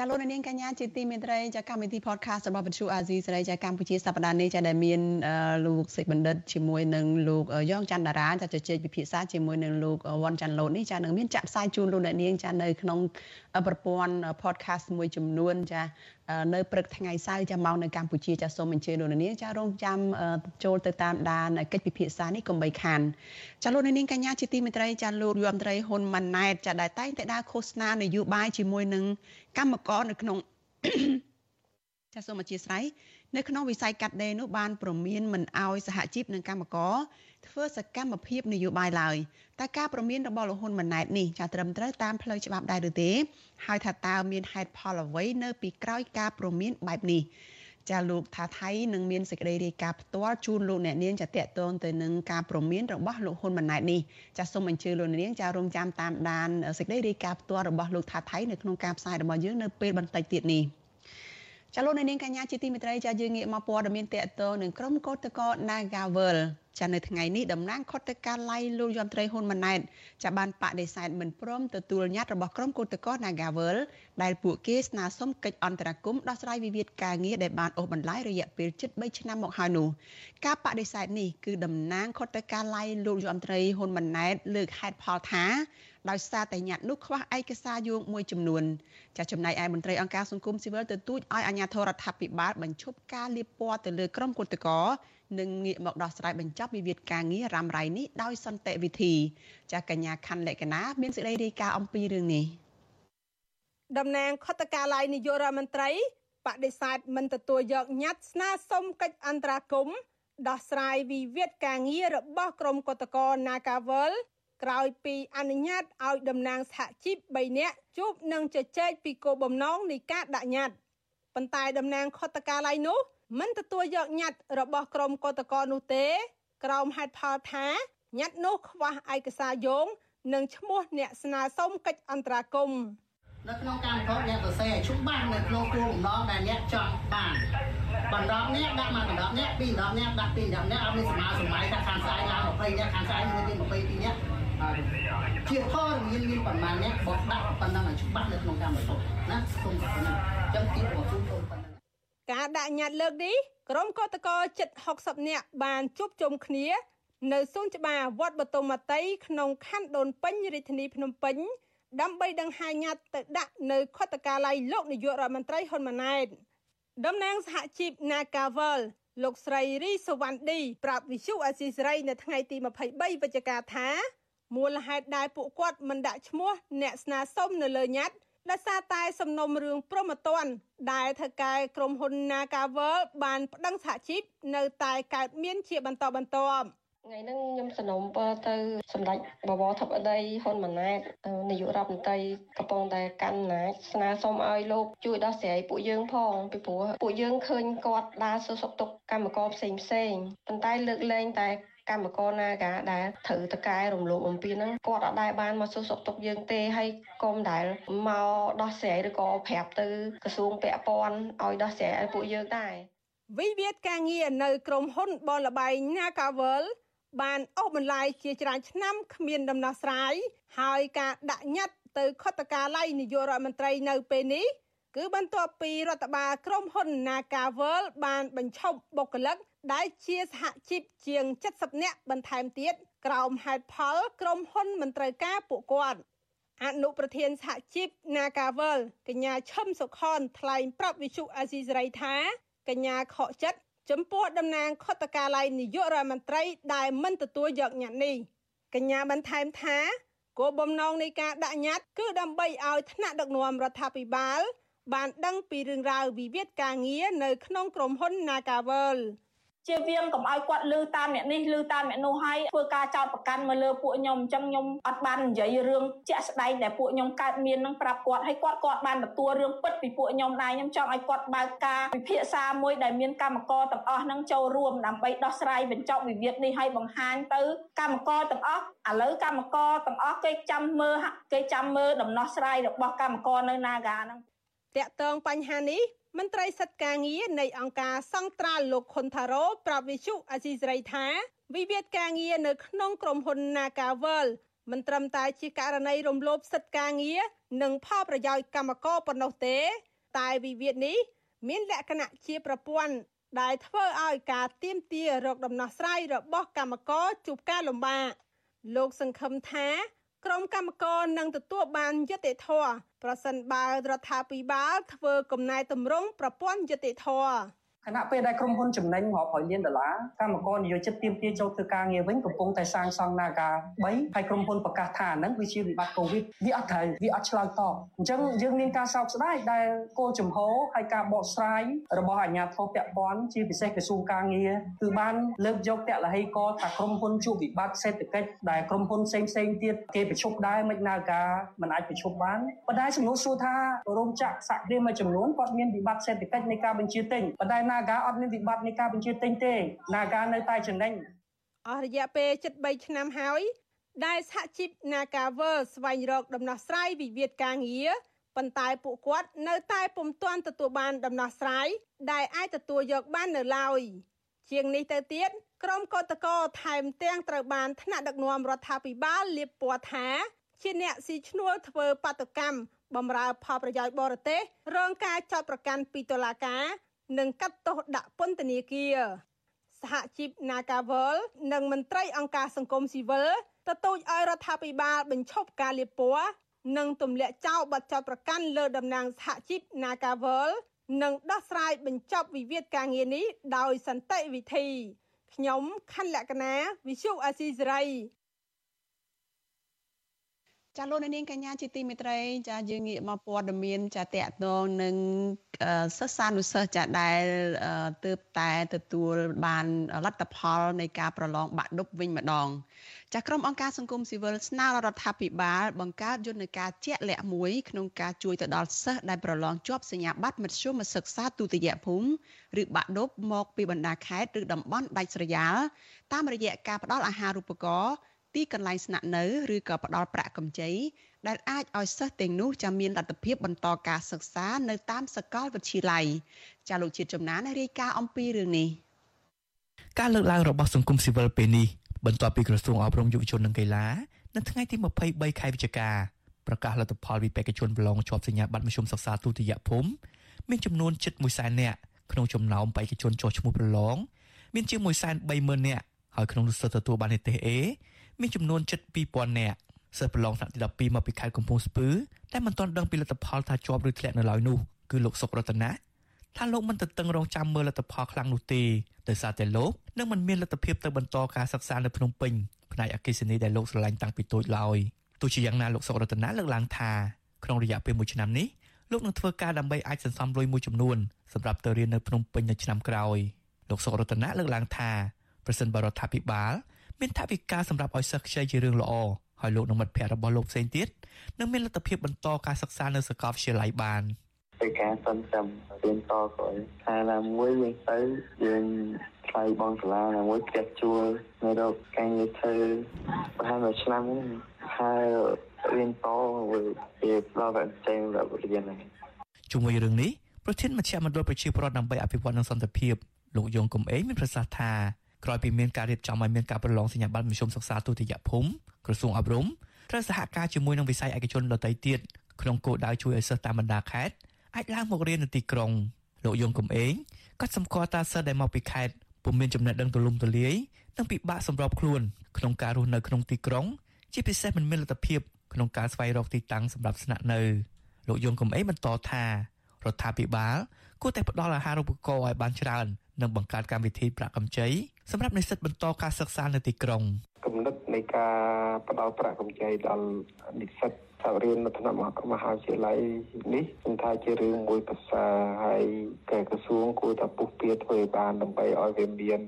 ចាលោកនាងកញ្ញាជាទីមេត្រីចាកម្មវិធី podcast របស់វិទ្យុអាស៊ីសេរីចាកម្ពុជាសប្តាហ៍នេះចាដែលមានលោកសេចបណ្ឌិតជាមួយនឹងលោកយ៉ងច័ន្ទតារាចាជជែកពិភាក្សាជាមួយនឹងលោកវ៉ាន់ច័ន្ទលូតនេះចានឹងមានចាក់ផ្សាយជូនលោកអ្នកនាងចានៅក្នុងប្រព័ន្ធ podcast មួយចំនួនចា នៅព្រឹកថ្ងៃសៅរ៍ចាំម៉ោងនៅកម្ពុជាចាសូមអញ្ជើញលោកនាងចារងចាំចូលទៅតាមដានកិច្ចពិភាក្សានេះកុំបីខានចាលោកនាងកញ្ញាជាទីមេត្រីចាលោកយមត្រីហ៊ុនម៉ាណែតចាដែលតែងតែដើរឃោសនានយោបាយជាមួយនឹងកម្មករនៅក្នុងចាសូមអធិស្ឋាន នៅក្នុងវិស័យកាត់ដេរនោះបានប្រមានមិនអោយសហជីពនិងកម្មករធ្វើសកម្មភាពនយោបាយឡើយតែការប្រមានរបស់លោកហ៊ុនម៉ាណែតនេះចាត្រឹមត្រូវតាមផ្លូវច្បាប់ដែរឬទេ ហើយថាតើមានហេតុផលអ្វីនៅពីក្រោយការប្រមានបែបនេះចាលោកថាថៃនឹងមានសេចក្តីរាយការណ៍ផ្ទាល់ជូនលោកអ្នកនាងចាតកតងទៅនឹងការប្រមានរបស់លោកហ៊ុនម៉ាណែតនេះចាសូមអញ្ជើញលោកអ្នកនាងចារងចាំតាមដានសេចក្តីរាយការណ៍ផ្ទាល់របស់លោកថាថៃនៅក្នុងការផ្សាយរបស់យើងនៅពេលបន្តិចទៀតនេះ ចាលោកនាងកញ្ញាជាទីមេត្រីចាយើងងាកមកព័ត៌មានតកតងនឹងក្រុមកោតក្រ Nagavel ចានៅថ្ងៃនេះតំណាងខុទ្ទកាល័យលោកយមត្រីហ៊ុនម៉ាណែតចាបានបដិសេធមិនព្រមទទួលញត្តិរបស់ក្រុមគឧតកោ Nagavel ដែលពួកគេស្នើសុំកិច្ចអន្តរាគមន៍ដោះស្រាយវិវាទការងារដែលបានអូសបន្លាយរយៈពេលជិត3ឆ្នាំមកហើយនោះការបដិសេធនេះគឺតំណាងខុទ្ទកាល័យលោកយមត្រីហ៊ុនម៉ាណែតលើកហេតុផលថា ដោយសារតែញត្តិនោះខ្វះឯកសារយោងមួយចំនួនចាចំណែកឯមន្ត្រីអង្គការសង្គមស៊ីវិលទទូចឲ្យអាជ្ញាធររដ្ឋាភិបាលបញ្ឈប់ការលាបពណ៌ទៅលើក្រុមគឧតកោនិងងាកមកដោះស្រាយបញ្ចប់វិវាទការងាររ៉ាំរ៉ៃនេះដោយសន្តិវិធីចាកញ្ញាខណ្ឌលក្ខណាមានសេចក្តីរាយការណ៍អំពីរឿងនេះតំណាងខុទ្ទកាល័យនាយករដ្ឋមន្ត្រីបដិសេធមិនទទួលយកញត្តិស្នើសុំកិច្ចអន្តរាគមន៍ដោះស្រាយវិវាទការងាររបស់ក្រុមគឧតកោ Nagawal ក្រោយពីអនុញ្ញាតឲ្យតំណាងសហជីព3នាក់ជួបនិងជជែកពីគោលបំណងនៃការដាក់ញត្តិប៉ុន្តែតំណាងខុទ្ទកាល័យនោះមិនទទួលយកញត្តិរបស់ក្រុមកតកនោះទេ ក្រោមហេតុផលថាញត្តិនោះខ្វះឯកសារយោងនិងឈ្មោះអ្នកស្នើសុំកិច្ចអន្តរាគមន៍នៅក្នុងកម្មករអ្នកសរសេរឲ្យជុំបាននៅក្នុងគោលបំណងដែលអ្នកចង់បានបណ្ដប់នេះដាក់មកបណ្ដប់នេះពីបណ្ដប់នេះដាក់ពីបណ្ដប់នេះអត់មានសម័យសម័យថាខាងស្អែកឡើង20នាក់ខាងស្អែកមាន22នាក់ ជាផលមានមានប្រមាណអ្នកបោះដាក់ប៉ុណ្ណឹងឲ្យច្បាស់នៅក្នុងកម្មករណាសូមប៉ុណ្ណឹងអញ្ចឹងទីរបស់ខ្ញុំប៉ុណ្ណឹងការដាក់ញត្តិលើកនេះក្រុមកតកជិត60នាក់បានជួបជុំគ្នា នៅសួនច្បារវត្តបតុមតីក្នុងខណ្ឌដូនពេញរាជធានីភ្នំពេញដើម្បីដង្ហែញត្តិទៅដាក់នៅខុទ្ទកាល័យលោកនាយករដ្ឋមន្ត្រីហ៊ុនម៉ាណែតតំណាងសហជីព Nagavel លោកស្រីរីសវណ្ណឌីប្រាប់វិសុអាស៊ីសេរីនៅថ្ងៃទី23វិច្ឆិកាថា មូលហេតុដែលពួកគាត់មិនដាក់ឈ្មោះអ្នកស្នើសុំនៅលើញត្តិដោយសារតែសំណុំរឿងប្រមត្តនដែលថៅកែក្រុមហ៊ុន Nagavel បានប្តឹងសហជីពនៅតែកើតមានជាបន្តបន្ទាប់ថ្ងៃហ្នឹងខ្ញុំសំណូមពរទៅសម្ដេចបវរធិបតីហ៊ុនម៉ាណែតនាយករដ្ឋមន្ត្រីកំពុងតែកាន់អំណាចស្នើសុំឲ្យលោកជួយដោះស្រាយពួកយើងផងពីព្រោះពួកយើងឃើញគាត់ដើរសួរសុខទុក្ខកម្មករផ្សេងផ្សេងប៉ុន្តែលើកលែងតែ កម្មករណាកាដែលត្រូវតកែរំលោភបំពានហ្នឹងគាត់អត់ដែលបានមកសួរសុខទុក្ខយើងទេហើយកុំដែលមកដោះស្រាយឬក៏ប្រាប់ទៅក្រសួងពាក់ព័ន្ធឲ្យដោះស្រាយឲ្យពួកយើងដែរវិវាទការងារនៅក្រុមហ៊ុនបនលបៃ Nagavel បានអូសបន្លាយជាច្រើនឆ្នាំគ្មានដំណោះស្រាយហើយការដាក់ញត្តិទៅខុទ្ទកាល័យនាយករដ្ឋមន្ត្រីនៅពេលនេះគឺបន្ទាប់ពីរដ្ឋបាលក្រុមហ៊ុន Nagavel បានបញ្ឈប់បុគ្គលិក ដែលជាសហជីពជាង70នាក់បន្ថែមទៀតក្រោមហេតុផលក្រុមហ៊ុនមិនត្រូវការពួកគាត់អនុប្រធានសហជីព Nagavel កញ្ញាឈឹមសុខនថ្លែងប្រាប់វិសុអាស៊ីសេរីថាកញ្ញាខកចិត្តចំពោះតំណាងខុទ្ទកាល័យនាយករដ្ឋមន្ត្រីដែលមិនទទួលយកញត្តិនេះកញ្ញាបន្ថែមថាគោលបំណងនៃការដាក់ញត្តិគឺដើម្បីឲ្យថ្នាក់ដឹកនាំរដ្ឋាភិបាលបានដឹងពីរឿងរ៉ាវវិវាទការងារនៅក្នុងក្រុមហ៊ុន Nagavel ជាវៀងកុំឲ្យគាត់លឺតាមអ្នកនេះលឺតាមអ្នកនោះហើយធ្វើការចោតប្រកាន់មកលើពួកខ្ញុំអញ្ចឹងខ្ញុំអត់បាននិយាយរឿងជាក់ស្ដែងដែលពួកខ្ញុំកើតមាននឹងប្រាប់គាត់ហើយគាត់គាត់បានទទួលរឿងពិតពីពួកខ្ញុំដែរខ្ញុំចង់ឲ្យគាត់បើកការពិភាក្សាមួយដែលមានកម្មករទាំងអស់នឹងចូលរួមដើម្បីដោះស្រាយបញ្ចប់វិវាទនេះឲ្យបង្ហាញទៅកម្មករទាំងអស់ឥឡូវកម្មករទាំងអស់គេចាំមើលគេចាំមើលដំណោះស្រាយរបស់កម្មករនៅ Naga ហ្នឹងតាក់ទងបញ្ហានេះ មន្ត្រីសិទ្ធិការងារនៃអង្គការសង្ត្រាល់លោកខុនថារ៉ូប្រាប់វិសុអាស៊ីសេរីថាវិវាទការងារនៅក្នុងក្រុមហ៊ុន Nagavel មិនត្រឹមតែជាករណីរំលោភសិទ្ធិការងារនិងផលប្រយោជន៍កម្មករប៉ុណ្ណោះទេ តែវិវាទនេះ មានលក្ខណៈជាប្រព័ន្ធដែលធ្វើឲ្យការទៀមទារកដំណោះស្រាយរបស់កម្មករជួបការលំបាកលោកសង្ឃឹមថា ក្រុមកម្មករនឹងទទួលបានយុត្តិធម៌ប្រសិនបើរដ្ឋាភិបាលធ្វើកំណែតម្រង់ប្រព័ន្ធយុត្តិធម៌ ខណៈពេលដែលក្រុមហ៊ុនចំណេញរាប់រយលានដុល្លារកម្មករនិយោជិតទៀមទាចូលធ្វើការងារវិញកំពុងតែសាងសង់ Naga 3ហើយក្រុមហ៊ុនប្រកាសថាហ្នឹងវាជាវិបត្តិ COVID វាអត់ត្រូវវាអត់ឆ្លើយតបអញ្ចឹងយើងមានការសោកស្ដាយដែលគោលចំហហើយការបកស្រាយរបស់អាជ្ញាធរពាក់ព័ន្ធជាពិសេសក្រសួងការងារគឺបានលើកយកតលហេកថាក្រុមហ៊ុនជួបវិបត្តិសេដ្ឋកិច្ចដែលក្រុមហ៊ុនផ្សេងផ្សេងទៀតគេប្រជុំដែរមិន Naga មិនអាចប្រជុំបានប៉ុន្តែសំណួរសួរថារោងចក្រសហគ្រាសមួយចំនួនគាត់មានវិបត្តិសេដ្ឋកិច្ចនៃការបញ្ជាទិញប៉ុន្តែ Naga អត់មានវិបត្តិនៃការបញ្ជាទិញទេ Naga នៅតែចំណេញអស់រយៈពេល73ឆ្នាំហើយដែលសហជីព Nagaver ស្វែងរកដំណោះស្រាយវិវាទការងារប៉ុន្តែពួកគាត់នៅតែពុំទាន់ទទួលបានដំណោះស្រាយដែលអាចទទួលយកបាននៅឡើយជាងនេះទៅទៀតក្រុមកោតកោថែមទាំងត្រូវបានថ្នាក់ដឹកនាំរដ្ឋាភិបាលលៀបពណ៌ថា ជាអ្នកស៊ីឈ្នួលធ្វើបាតុកម្មបំរើផលប្រយោជន៍បរទេសរងការចោទប្រកាន់ពីតុលាការ និងកាត់ទោសដាក់ពន្ធនាគារសហជីព Nagawal និងមន្ត្រីអង្គការសង្គមស៊ីវិលទទូចឲ្យរដ្ឋាភិបាលបញ្ឈប់ការលាបពណ៌និងទម្លាក់ចោលបទចោទប្រកាន់លើតំណាងសហជីព Nagawal និងដោះស្រាយបញ្ចប់វិវាទការងារនេះដោយសន្តិវិធីខ្ញុំខណ្ឌលក្ខណាវិសុអាស៊ីសេរី ចាលោកនាងកញ្ញាជាទីមេត្រីចាយើងងាកមកព័ត៌មានចាតកតងនឹងសិស្សានុសិស្សចាដែលទើបតែទទួលបានលទ្ធផលនៃការប្រឡងបាក់ឌុបវិញម្ដងចាក្រុមអង្គការសង្គមស៊ីវិលស្នើរដ្ឋាភិបាលបង្កើតយន្តការជាក់លាក់មួយក្នុងការជួយទៅដល់សិស្សដែលប្រឡងជាប់សញ្ញាបត្រមធ្យមសិក្សាទុតិយភូមិឬបាក់ឌុបមកពីបណ្ដាខេត្តឬតំបន់ដាច់ស្រយាលតាមរយៈការផ្ដល់អាហារូបករណ៍ ទីកន្លែងស្នាក់នៅឬក៏ផ្ដល់ប្រាក់កម្ចីដែលអាចឲ្យសិស្សទាំងនោះចាំមានលទ្ធភាពបន្តការសិក្សានៅតាមសាកលវិទ្យាល័យចាលោកជាតិចំណានរាយការណ៍អំពីរឿងនេះការលើកឡើងរបស់សង្គមស៊ីវិលពេលនេះបន្ទាប់ពីក្រសួងអប់រំយុវជននិងកីឡានៅថ្ងៃទី23ខែវិច្ឆិកាប្រកាសលទ្ធផលវិបេកជនប្រឡងជាប់សញ្ញាបត្រមធ្យមសិក្សាទុតិយភូមិមានចំនួនជិត1សែននាក់ក្នុងចំណោមបេក្ខជនចុះឈ្មោះប្រឡងមានជាង1សែន30000នាក់ហើយក្នុងនោះសិស្សទទួលបាននិទេស A មានចំនួនជិត2000នាក់សិស្សប្រឡងថ្នាក់ទី12មកពីខេត្តកំពង់ស្ពឺតែមិនទាន់ដឹងពីលទ្ធផលថាជាប់ឬធ្លាក់នៅឡើយនោះគឺលោកសុករតនាថាលោកមិនទៅតឹងរងចាំមើលលទ្ធផលខ្លាំងនោះទេដោយសារតែលោកនឹងមិនមានលទ្ធភាពទៅបន្តការសិក្សានៅភ្នំពេញផ្នែកអកិសនីដែលលោកស្រឡាញ់តាំងពីតូចឡើយទោះជាយ៉ាងណាលោកសុករតនាលើកឡើងថាក្នុងរយៈពេល1ឆ្នាំនេះលោកនឹងធ្វើការដើម្បីអាចសន្សំលុយមួយចំនួនសម្រាប់ទៅរៀននៅភ្នំពេញនៅឆ្នាំក្រោយលោកសុករតនាលើកឡើងថាប្រសិនបរដ្ឋាភិបាល មានថវិកាសម្រាប់ឲ្យសិស្សខ្ចីជារឿងល្អហើយលោកនិងមិត្តភ័ក្តិរបស់លោកផ្សេងទៀតនឹងមានលទ្ធភាពបន្តការសិក្សានៅសាកលវិទ្យាល័យបានពីការសន្សំរៀនតក្រោយថាណាមួយយើងទៅយើងថ្លៃបងសាលាណាមួយផ្ទះជួលនៅរកការងារធ្វើប្រហែលមួយឆ្នាំហើយរៀនតវាផ្ដល់តែចេញដល់រៀនហ្នឹងជាមួយរឿងនេះប្រធានមជ្ឈមណ្ឌលប្រជាពលរដ្ឋដើម្បីអភិវឌ្ឍនិងសន្តិភាពលោកយងកំឯងមានប្រសាសន៍ថា ក្រោយពីមានការរៀបចំឲ្យមានការប្រឡងសញ្ញាបត្រមធ្យមសិក្សាទុតិយភូមិក្រសួងអប់រំត្រូវសហការជាមួយនឹងវិស័យឯកជនដទៃទៀតក្នុងគោលដៅជួយឲ្យសិស្សតាមបណ្ដាខេត្តអាចឡើងមករៀននៅទីក្រុងលោកយងកំឯងក៏សម្គាល់ថាសិស្សដែលមកពីខេត្តពុំមានចំណេះដឹងទូលំទូលាយនិងពិបាកសម្របខ្លួនក្នុងការរស់នៅក្នុងទីក្រុង ជាពិសេសមិនមានលទ្ធភាពក្នុងការស្វែងរកទីតាំងសម្រាប់ស្នាក់នៅលោកយងកំអេបន្តថារដ្ឋាភិបាលគួរតែផ្ដល់អាហារូបករណ៍ឲ្យបានច្រើន និងបង្កើតកម្មវិធីប្រាក់កម្ចីសម្រាប់និស្សិតបន្តការសិក្សានៅទីក្រុងគំនិតនៃការផ្ដល់ប្រាក់កម្ចីដល់និស្សិតសាលារៀននៅថ្នាក់មហាវិទ្យាល័យនេះខ្ញុំថាជារឿងមួយប្រសើរហើយក្រសួងគួរតែពុះពៀធ្វើឲ្យបានដើម្បីឲ្យវាមាន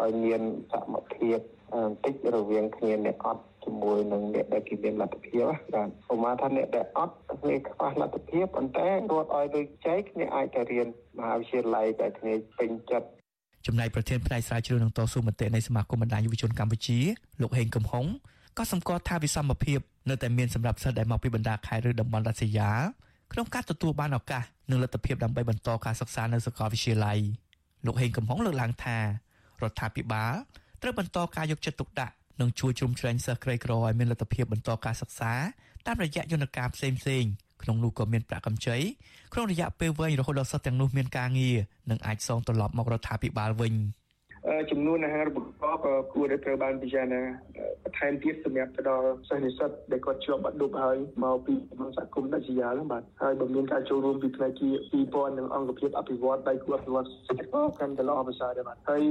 ឲ្យមានសមភាពបន្តិចរវាងគ្នាអ្នកអត់ជាមួយនឹងអ្នកដែលគេមានលទ្ធភាពបាទឧមាថាអ្នកដែលអត់គ្នាខ្វះលទ្ធភាពប៉ុន្តែរត់ឲ្យដូចចែកគ្នាអាចទៅរៀនមហាវិទ្យាល័យតែគ្នាពេញចិត្ត ចំណែកប្រធានផ្នែកស្រាវជ្រាវនឹងតស៊ូមតិនៃសមាគមបណ្ដាញយុវជនកម្ពុជាលោកហេងកំហុងក៏សម្គាល់ថាវិសមភាពនៅតែមានសម្រាប់សិស្សដែលមកពីបណ្ដាខេត្តឬតំបន់ដាច់ស្រយាលក្នុងការទទួលបានឱកាសនិងលទ្ធភាពដើម្បីបន្តការសិក្សានៅសាកលវិទ្យាល័យលោកហេងកំហុងលើកឡើងថារដ្ឋាភិបាលត្រូវបន្តការយកចិត្តទុកដាក់និងជួយជ្រោមជ្រែងសិស្សក្រីក្រឲ្យមានលទ្ធភាពបន្តការសិក្សាតាមរយៈយន្តការផ្សេងៗ ក្នុងនោះក៏មានប្រាក់កម្ចីក្នុងរយៈពេលវែងរហូតដល់សិស្សទាំងនោះមានការងារនិងអាចសងត្រឡប់មករដ្ឋាភិបាលវិញ។ចំនួនអាហារូបករណ៍ក៏គួរតែត្រូវបានពិចារណាបន្ថែមទៀតសម្រាប់ទៅដល់សិស្សនិស្សិតដែលគាត់ជាប់បាត់ឌុបហើយមកពីក្នុងសហគមន៍ដាច់ស្រយាលហ្នឹងបាទហើយបើមានការចូលរួមពីផ្នែកជា2000និងអង្គភាពអភិវឌ្ឍដៃគូអភិវឌ្ឍសេដ្ឋកិច្ចកាន់តែល្អប្រសើរដែរបាទហើយ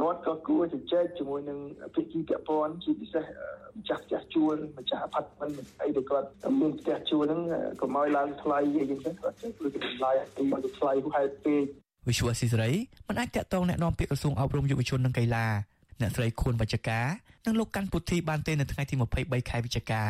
រដ្ឋក៏គួរជជែកជាមួយនឹងភាគីពាក់ព័ន្ធជាពិសេសម្ចាស់ផ្ទះជួលម្ចាស់អផាតមិនអីដែលគាត់មានផ្ទះជួលហ្នឹងកុំឲ្យឡើងថ្លៃអីចឹងទៅគាត់ជួយតម្លៃអីមកថ្លៃហេតុពេកវិសុវស៊ីសេរីមិនអាចតាក់ទងแนะនាំពាក្យក្រសួងអប់រំយុវជននិងកីឡា អ្នកស្រីខួនបច្ចការនិងលោកកាន់ពុទ្ធីបានទេនៅថ្ងៃទី23ខែវិច្ឆិកា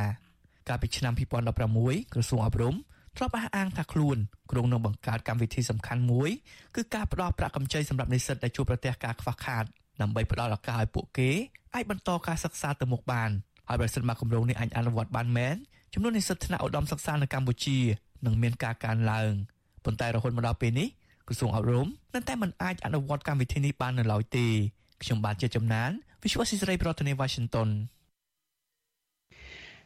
កាលពីឆ្នាំ2016ក្រសួងអប់រំធ្លាប់អះអាងថាខ្លួនក្រុងនឹងបង្កើតកម្មវិធីសំខាន់មួយគឺការផ្ដល់ប្រាក់កម្ចីសម្រាប់និស្សិតដែលជួបប្រទះការខ្វះខាតដើម្បីផ្ដល់ឱកាសឲ្យពួកគេអាចបន្តការសិក្សាទៅមុខបានហើយប្រសិនបើគម្រោងនេះអាចអនុវត្តបានមែនចំនួននិស្សិតថ្នាក់ឧត្តមសិក្សានៅកម្ពុជានឹងមានការកើនឡើងប៉ុន្តែរហូតមកដល់ពេលនេះក្រសួងអប់រំនៅតែមិនអាចអនុវត្តកម្មវិធីនេះបាននៅឡើយទេ ខ្ញុំបាទជាចំណាន Visual Society ប្រធានាទី Washington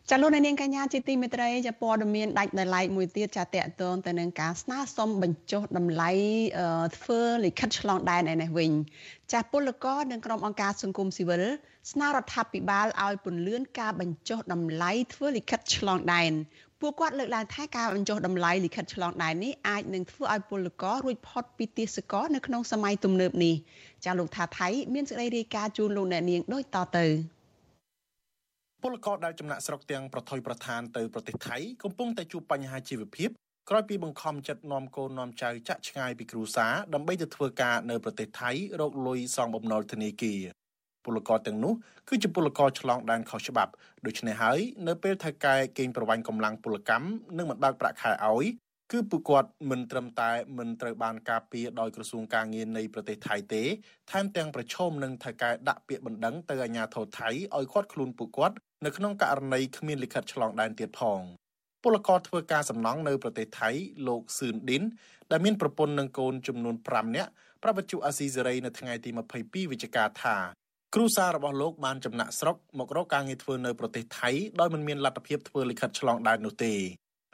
ចាលោកនាងកញ្ញាជាទីមេត្រីចាព័ត៌មានដាច់ដោយឡែកមួយទៀតចាតកតងទៅនឹងការស្នើសុំបញ្ចុះតម្លៃធ្វើលិខិតឆ្លងដែនឯនេះវិញចាពលករនិងក្រុមអង្គការសង្គមស៊ីវិលស្នើរដ្ឋាភិបាលឲ្យពន្យាការបញ្ចុះតម្លៃធ្វើលិខិតឆ្លងដែន ពួកគាត់លើកឡើងថាការបញ្ចុះតម្លៃលិខិតឆ្លងដែននេះអាចនឹងធ្វើឲ្យពលកររួចផុតពីទាសករនៅក្នុងសម័យទំនើបនេះចាលោកថាថៃមានសេចក្តីរាយការណ៍ជូនលោកអ្នកនាងដូចតទៅពលករដែលចំណាក់ស្រុកទាំងប្រថុយប្រឋានទៅប្រទេសថៃកំពុងតែជួបបញ្ហាជីវភាពក្រោយពីបង្ខំចិត្តនាំកូននាំចៅចាក់ឆ្ងាយពីគ្រួសារដើម្បីទៅធ្វើការនៅប្រទេសថៃរកលុយសងបំណុលធនាគារ ពលករទាំងនោះគឺជាពលករឆ្លងដែនខុសច្បាប់ដូច្នេះហើយនៅពេលថៅកែកេងប្រវ័ញ្ចកម្លាំងពលកម្មនិងមិនបើកប្រាក់ខែឲ្យគឺពួកគាត់មិនត្រឹមតែមិនត្រូវបានការពារដោយក្រសួងការងារនៃប្រទេសថៃទេថែមទាំងប្រឈមនឹងថៅកែដាក់ពាក្យបណ្ដឹងទៅអាជ្ញាធរថៃឲ្យគាត់ខ្លួនពួកគាត់នៅក្នុងករណីគ្មានលិខិតឆ្លងដែនទៀតផងពលករធ្វើការសំណង់នៅប្រទេសថៃលោកសឿនឌិនដែលមានប្រពន្ធនិងកូនចំនួន5នាក់ប្រពន្ធអាស៊ីសេរីនៅថ្ងៃទី22វិច្ឆិកាថា គ្រូសាររបស់លោកបានចំណាក់ស្រុកមករកការងារធ្វើនៅប្រទេសថៃដោយមិនមានលទ្ធភាពធ្វើលិខិតឆ្លងដែននោះទេ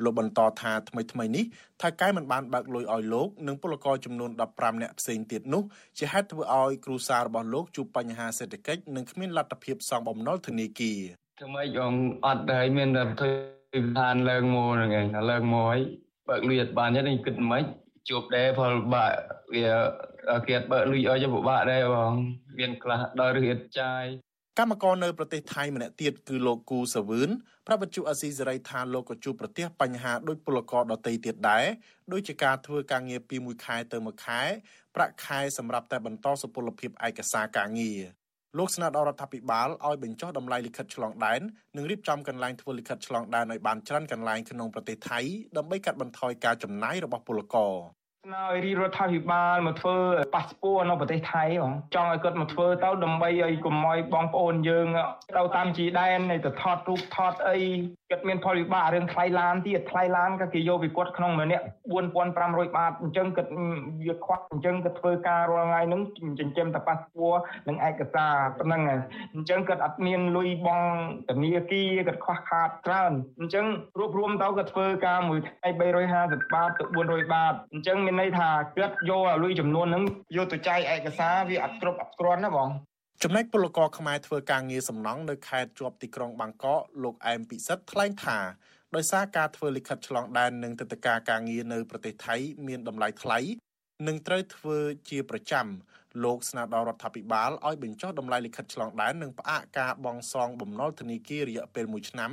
លោកបន្តថាថ្មីថ្មីនេះថៅកែមិនបានបើកលុយឲ្យលោកនិងពលករចំនួន15នាក់ផ្សេងទៀតនោះជាហេតុធ្វើឲ្យគ្រូសាររបស់លោកជួបបញ្ហាសេដ្ឋកិច្ចនិងគ្មានលទ្ធភាពសងបំណុលធនាគារធ្វើម៉េច ông អត់ហើយមានតែធ្វើឋានឡើងមកហ្នឹងឯងឡើងមកហើយបើកលុយអត់បានទេគិតមិន ជួបដែរផលបាក់វាគេបើកលុយឲ្យទៅពិបាកដែរបងមានខ្លះដល់រៀបចាយកម្មករនៅប្រទេសថៃម្នាក់ទៀតគឺលោកគូសាវឿនប្រាប់វិទ្យុអស៊ីសេរីថាលោកក៏ជួបប្រទះបញ្ហាដូចពលករដទៃទៀតដែរដូចជាការធ្វើការងារពីមួយខែទៅមួយខែប្រាក់ខែសម្រាប់តែបន្តសុពលភាពឯកសារការងារ លោកស្នើដល់រដ្ឋាភិបាលឲ្យបញ្ចុះតម្លៃលិខិតឆ្លងដែននិងរៀបចំកន្លែងធ្វើលិខិតឆ្លងដែនឲ្យបានច្រើនកន្លែងក្នុងប្រទេសថៃដើម្បីកាត់បន្ថយការចំណាយរបស់ពលករ ស្នើឲ្យរដ្ឋាភិបាលមកធ្វើប៉ាសពតនៅប្រទេសថៃបងចង់ឲ្យគាត់មកធ្វើទៅដើម្បីឲ្យកុំឲ្យបងប្អូនយើងទៅតាមជីដែនទៅថតរូបថតអីគាត់មានផលវិបាករឿងថ្លៃឡានទៀតថ្លៃឡានក៏គេយកពីគាត់ក្នុងម្នាក់4500បាតអញ្ចឹងគាត់វាខ្វះអញ្ចឹងគាត់ធ្វើការរាល់ថ្ងៃហ្នឹងចិញ្ចឹមតែប៉ាសពតនិងឯកសារប៉ុណ្ណឹងអញ្ចឹងគាត់អត់មានលុយបងធនាគារគាត់ខ្វះខាតច្រើនអញ្ចឹងរួបរวมទៅគាត់ធ្វើការមួយថ្ងៃ350បាតទៅ400បាតអញ្ចឹងមានន័យថាគាត់យកលុយចំនួនហ្នឹងយកទៅចាយឯកសារវាអត់គ្រប់អត់គ្រាន់ណាបងចំណែកពលករខ្មែរធ្វើការងារសំណង់នៅខេត្តជាប់ទីក្រុងបាងកកលោកអែមពិសិដ្ឋថ្លែងថាដោយសារការធ្វើលិខិតឆ្លងដែននិងទឹកតការការងារនៅប្រទេសថៃមានតម្លៃថ្លៃនិងត្រូវធ្វើជាប្រចាំលោកស្នើដល់រដ្ឋាភិបាលឲ្យបញ្ចុះតម្លៃលិខិតឆ្លងដែននិងផ្អាកការបង់សងបំណុលធនាគាររយៈពេល1ឆ្នាំ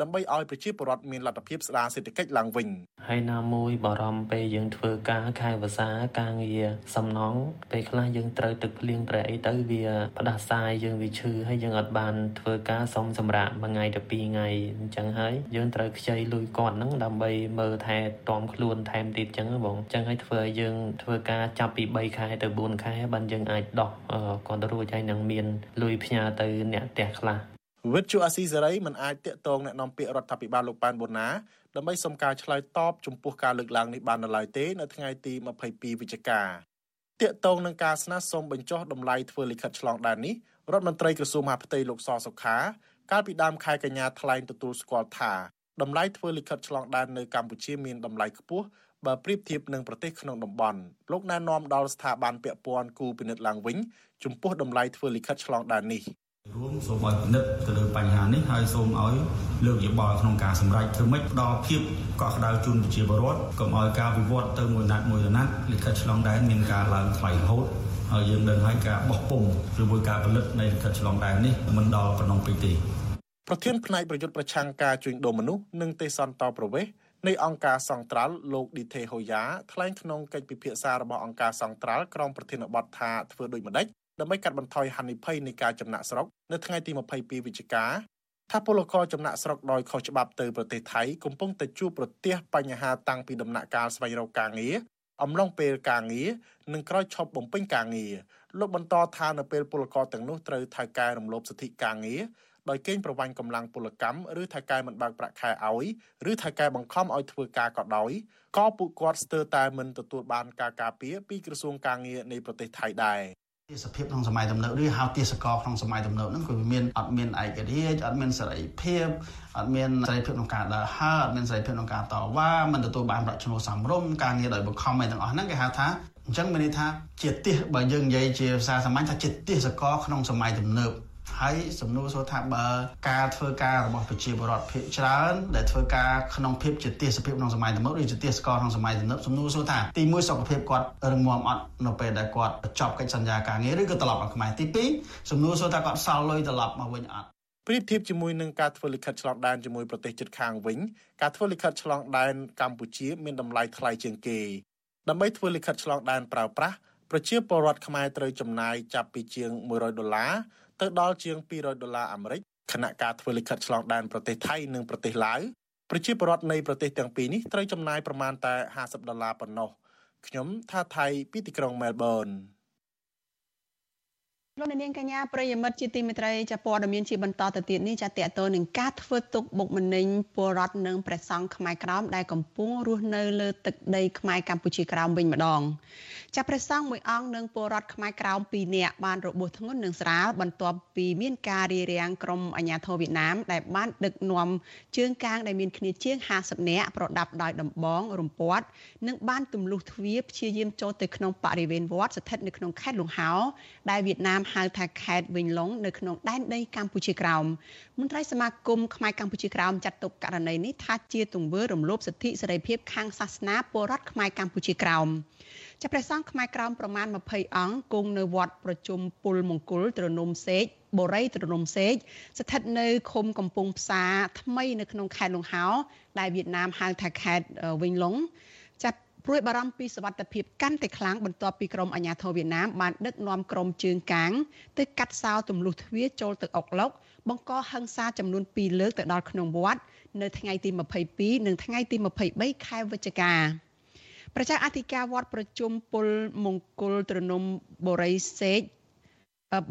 ដើម្បីឲ្យប្រជាពលរដ្ឋមានលទ្ធភាពស្ដារសេដ្ឋកិច្ចឡើងវិញហើយណាមួយបារម្ភពេលយើងធ្វើការខែវសាការងារសំណងពេលខ្លះយើងត្រូវទឹកភ្លៀងប្រែអីទៅវាផ្ដាសាយយើងវាឈឺហើយយើងអត់បានធ្វើការសុំសម្រាប់មួយថ្ងៃទៅពីរថ្ងៃអញ្ចឹងហើយយើងត្រូវខ្ចីលុយគាត់ហ្នឹងដើម្បីមើលថែទាំខ្លួនថែមទៀតអញ្ចឹងបងអញ្ចឹងហើយធ្វើឲ្យយើងធ្វើការចាប់ពី3ខែទៅ4ខែបានយើងអាចដោះគាត់រួចហើយនឹងមានលុយផ្ញើទៅអ្នកផ្ទះខ្លះ វិទ្យុអាស៊ីសេរីមិនអាចតាក់ទងแนะនាំពាក្យរដ្ឋាភិបាលលោកប៉ែនបូណាដើម្បីសុំការឆ្លើយតបចំពោះការលើកឡើងនេះបាននៅឡើយទេនៅថ្ងៃទី22វិច្ឆិកាតាក់ទងនឹងការស្នើសុំបញ្ចុះតម្លៃធ្វើលិខិតឆ្លងដែននេះរដ្ឋមន្ត្រីក្រសួងមហាផ្ទៃលោកសសុខាកាលពីដើមខែកញ្ញាថ្លែងទទួលស្គាល់ថាតម្លៃធ្វើលិខិតឆ្លងដែននៅកម្ពុជាមានតម្លៃខ្ពស់បើប្រៀបធៀបនឹងប្រទេសក្នុងតំបន់លោកណែនាំដល់ស្ថាប័នពាក់ព័ន្ធគូពិនិត្យឡើងវិញចំពោះតម្លៃធ្វើលិខិតឆ្លងដែននេះ រួមសូមឲ្យពិនិត្យទៅលើបញ្ហានេះហើយសូមឲ្យលើកយោបល់ក្នុងការសម្រេចធ្វើម៉េចផ្ដល់ភាពកក់ក្ដៅជូនប្រជាពលរដ្ឋកុំឲ្យការវិវត្តទៅមួយណាត់មួយណាត់លិខិតឆ្លងដែនមានការឡើងថ្លៃរហូតហើយយើងដឹងហើយការបោះពុំឬមួយការផលិតនៃលិខិតឆ្លងដែននេះមិនដល់ប៉ុណ្ណឹងពេកទេប្រធានផ្នែកប្រយុទ្ធប្រឆាំងការជួញដូរមនុស្សនិងទេសន្តប្រវេសនៃអង្គការសង្ត្រាល់លោកឌីថេហូយ៉ាថ្លែងក្នុងកិច្ចពិភាក្សារបស់អង្គការសង្ត្រាល់ក្រុមប្រធានបទថាធ្វើដូចម្ដេច ដើម្បីកាត់បន្ថយហានិភ័យនៃការចំណាក់ស្រុកនៅថ្ងៃទី22វិច្ឆិកាថាពលករចំណាក់ស្រុកដោយខុសច្បាប់ទៅប្រទេសថៃកំពុងតែជួបប្រទះបញ្ហាតាំងពីដំណាក់កាលស្វែងរកការងារអំឡុងពេលការងារនិងក្រោយឈប់បំពេញការងារលោកបន្តថានៅពេលពលករទាំងនោះត្រូវថៅកែរំលោភសិទ្ធិការងារដោយកេងប្រវ័ញ្ចកម្លាំងពលកម្មឬថៅកែមិនបើកប្រាក់ខែឲ្យឬថៅកែបង្ខំឲ្យធ្វើការក៏ដោយក៏ពួកគាត់ស្ទើរតែមិនទទួលបានការការពារពីក្រសួងការងារនៃប្រទេសថៃដែរ ទេសភាពក្នុងសម័យទំនើបឬហៅទេសកលក្នុងសម័យទំនើបហ្នឹងគឺវាមានអត់មានឯករាជ្យអត់មានសេរីភាពអត់មានសេរីភាពក្នុងការដើរហើរអត់មានសេរីភាពក្នុងការតវ៉ាមិនទទួលបានប្រាក់ចំណូលសមរម្យការងារដោយបង្ខំអីទាំងអស់ហ្នឹងគេហៅថាអញ្ចឹងមានន័យថាជាទេសបើយើងនិយាយជាភាសាសាមញ្ញថាជាទេសកលក្នុងសម័យទំនើប ហើយសំណួរសួរថាបើការធ្វើការរបស់ប្រជាពលរដ្ឋភាគច្រើន ដែលធ្វើការក្នុងភាពជាទេសភាពក្នុងសម័យទំនើបឬជាទេសកលក្នុងសម័យទំនើបសំណួរសួរថាទី1សុខភាពគាត់រឹងមាំអត់នៅពេលដែលគាត់ចប់កិច្ចសន្យាការងារឬក៏ត្រឡប់មកខ្មែរទី2សំណួរសួរថាគាត់សល់លុយត្រឡប់មកវិញអត់ប្រៀបធៀបជាមួយនឹងការធ្វើលិខិតឆ្លងដែនជាមួយប្រទេសជិតខាងវិញការធ្វើលិខិតឆ្លងដែនកម្ពុជាមានតម្លៃថ្លៃជាងគេដើម្បីធ្វើលិខិតឆ្លងដែនប្រើប្រាស់ប្រជាពលរដ្ឋខ្មែរត្រូវចំណាយចាប់ពីជាង100ដុល្លារ ទៅដល់ជាង200ដុល្លារអាមេរិកខណៈការធ្វើលិខិតឆ្លងដែនប្រទេសថៃនិងប្រទេសឡាវប្រជាពលរដ្ឋនៃប្រទេសទាំងពីរនេះត្រូវចំណាយប្រមាណតែ50ដុល្លារប៉ុណ្ណោះខ្ញុំថាថៃពីទីក្រុងមែលប៊ន លោកនាងកញ្ញាប្រិយមិត្តជាទីមេត្រីចាព័ត៌មានជាបន្តទៅទៀតនេះចាតកតទៅនឹងការធ្វើទុកបុកម្នេញពលរដ្ឋនិងព្រះសង្ឃខ្មែរក្រមដែលកំពុងរស់នៅលើទឹកដីខ្មែរកម្ពុជាក្រោមវិញម្ដងចាប់ព្រះសង្ឃមួយអង្គនិងពលរដ្ឋខ្មែរក្រោម2នាក់បានរបួសធ្ងន់និងស្រាលបន្ទាប់ពីមានការរារាំងក្រុមអាជ្ញាធរវៀតណាមដែលបានដឹកនាំជើងកាងដែលមានគ្នាជាង50នាក់ប្រដាប់ដោយដំបងរំពាត់និងបានទម្លុះទ្វារព្យាយាមចូលទៅក្នុងបរិវេណវត្តស្ថិតនៅក្នុងខេត្តលង្ហោដែលវៀតណាមហៅថាខេត្តវិញឡុងនៅក្នុងដែនដីកម្ពុជាក្រោមមន្ត្រីសមាគមខ្មែរកម្ពុជាក្រោមចាត់ទុកករណីនេះថាជាទង្វើរំលោភសិទ្ធិសេរីភាពខាងសាសនាពលរដ្ឋខ្មែរកម្ពុជាក្រោមចាប់ព្រះសង្ឃខ្មែរក្រោមប្រមាណ20អង្គគង់នៅវត្តប្រជុំពុលមង្គលត្រនំសេកបូរីត្រនំសេកស្ថិតនៅឃុំកំពង់ផ្សារថ្មីនៅក្នុងខេត្តលង្ហោដែលវៀតណាមហៅថាខេត្តវិញឡុងចាប់ ព្រួយបារម្ភពីសវត្ថភាពកាន់តែខ្លាំងបន្ទាប់ពីក្រុមអាជ្ញាធរវៀតណាមបានដឹកនាំក្រុមជើងកាងទៅកាត់សោទម្លុះទ្វារចូលទៅអុកឡុកបង្កហិង្សាចំនួន2លើកទៅដល់ក្នុងវត្តនៅថ្ងៃទី22និងថ្ងៃទី23ខែវិច្ឆិកាប្រជាអធិការវត្តប្រជុំពលមង្គលត្រនំបូរីសេក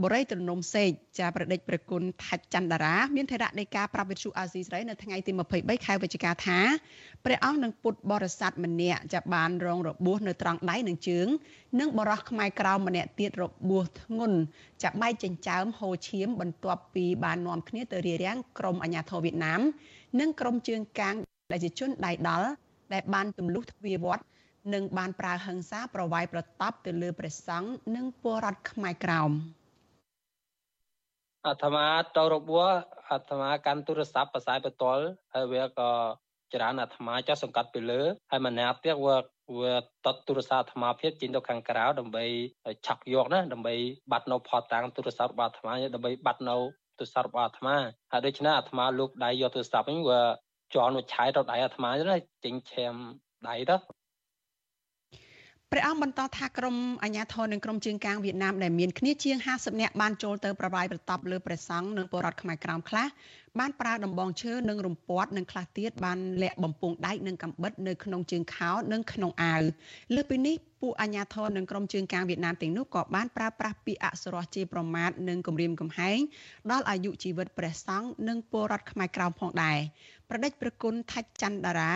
បរិយត្រនំសេកចាប្រដេចប្រគុណថាច់ច័ន្ទតារាមានថេរដីកាប្រាប់វិទ្យុអាស៊ីសេរីនៅថ្ងៃទី23ខែវិច្ឆិកាថាព្រះអង្គនឹងពុទ្ធបរិស័ទម្នាក់ចាបានរងរបួសនៅត្រង់ដៃនិងជើង និងបរោះខ្មែរក្រៅម្នាក់ទៀតរបួសធ្ងន់ចាបែកចិញ្ចើមហូរឈាមបន្ទាប់ពីបាននាំគ្នាទៅរារាំងក្រុមអាញាធរវៀតណាម និងក្រុមជើងកាងដែលជាជនដៃដល់ដែលបានទម្លុះទ្វារវត្តនិងបានប្រើហិង្សាប្រវាយប្រតប់ទៅលើព្រះសង្ឃនិងពលរដ្ឋខ្មែរក្រោម អាត្មាទៅរបួសអាត្មាកាន់ទូរស័ព្ទផ្សាយបន្ទាល់ហើយវាក៏ច្រើនអាត្មាចុះសង្កត់ពីលើហើយម្នាក់ទៀតវាវាតតទូរស័ព្ទអាត្មាភាពចេញទៅខាងក្រៅដើម្បីឆក់យកណាដើម្បីបាត់នៅផតតាំងទូរស័ព្ទរបស់អាត្មាដើម្បីបាត់នៅទូរស័ព្ទរបស់អាត្មាហើយដូច្នេះអាត្មាលោកដៃយកទូរស័ព្ទវិញវាជន់វាឆាយទៅដៃអាត្មាចឹងណាចេញឈាមដៃទៅ ព្រះអង្គបន្តថាក្រុមអាជ្ញាធរនិងក្រុមជើងកាងវៀតណាមដែលមានគ្នាជាង50នាក់បានចូលទៅប្រវាយប្រតប់លើព្រះសង្ឃនិងពលរដ្ឋខ្មែរក្រោមខ្លះបានប្រើដំបងឈើនិងរំពាត់និងខ្លះទៀតបានលាក់បំពង់ដែកនិងកាំបិតនៅក្នុងជើងខោនិងក្នុងអាវលើពីនេះពួកអាជ្ញាធរនិងក្រុមជើងកាងវៀតណាមទាំងនោះក៏បានប្រើប្រាស់ពាក្យអសុរោះជាប្រមាថនិងគំរាមកំហែងដល់អាយុជីវិតព្រះសង្ឃនិងពលរដ្ឋខ្មែរក្រោមផងដែរប្រដេចប្រគុណថាច់ច័ន្ទតារា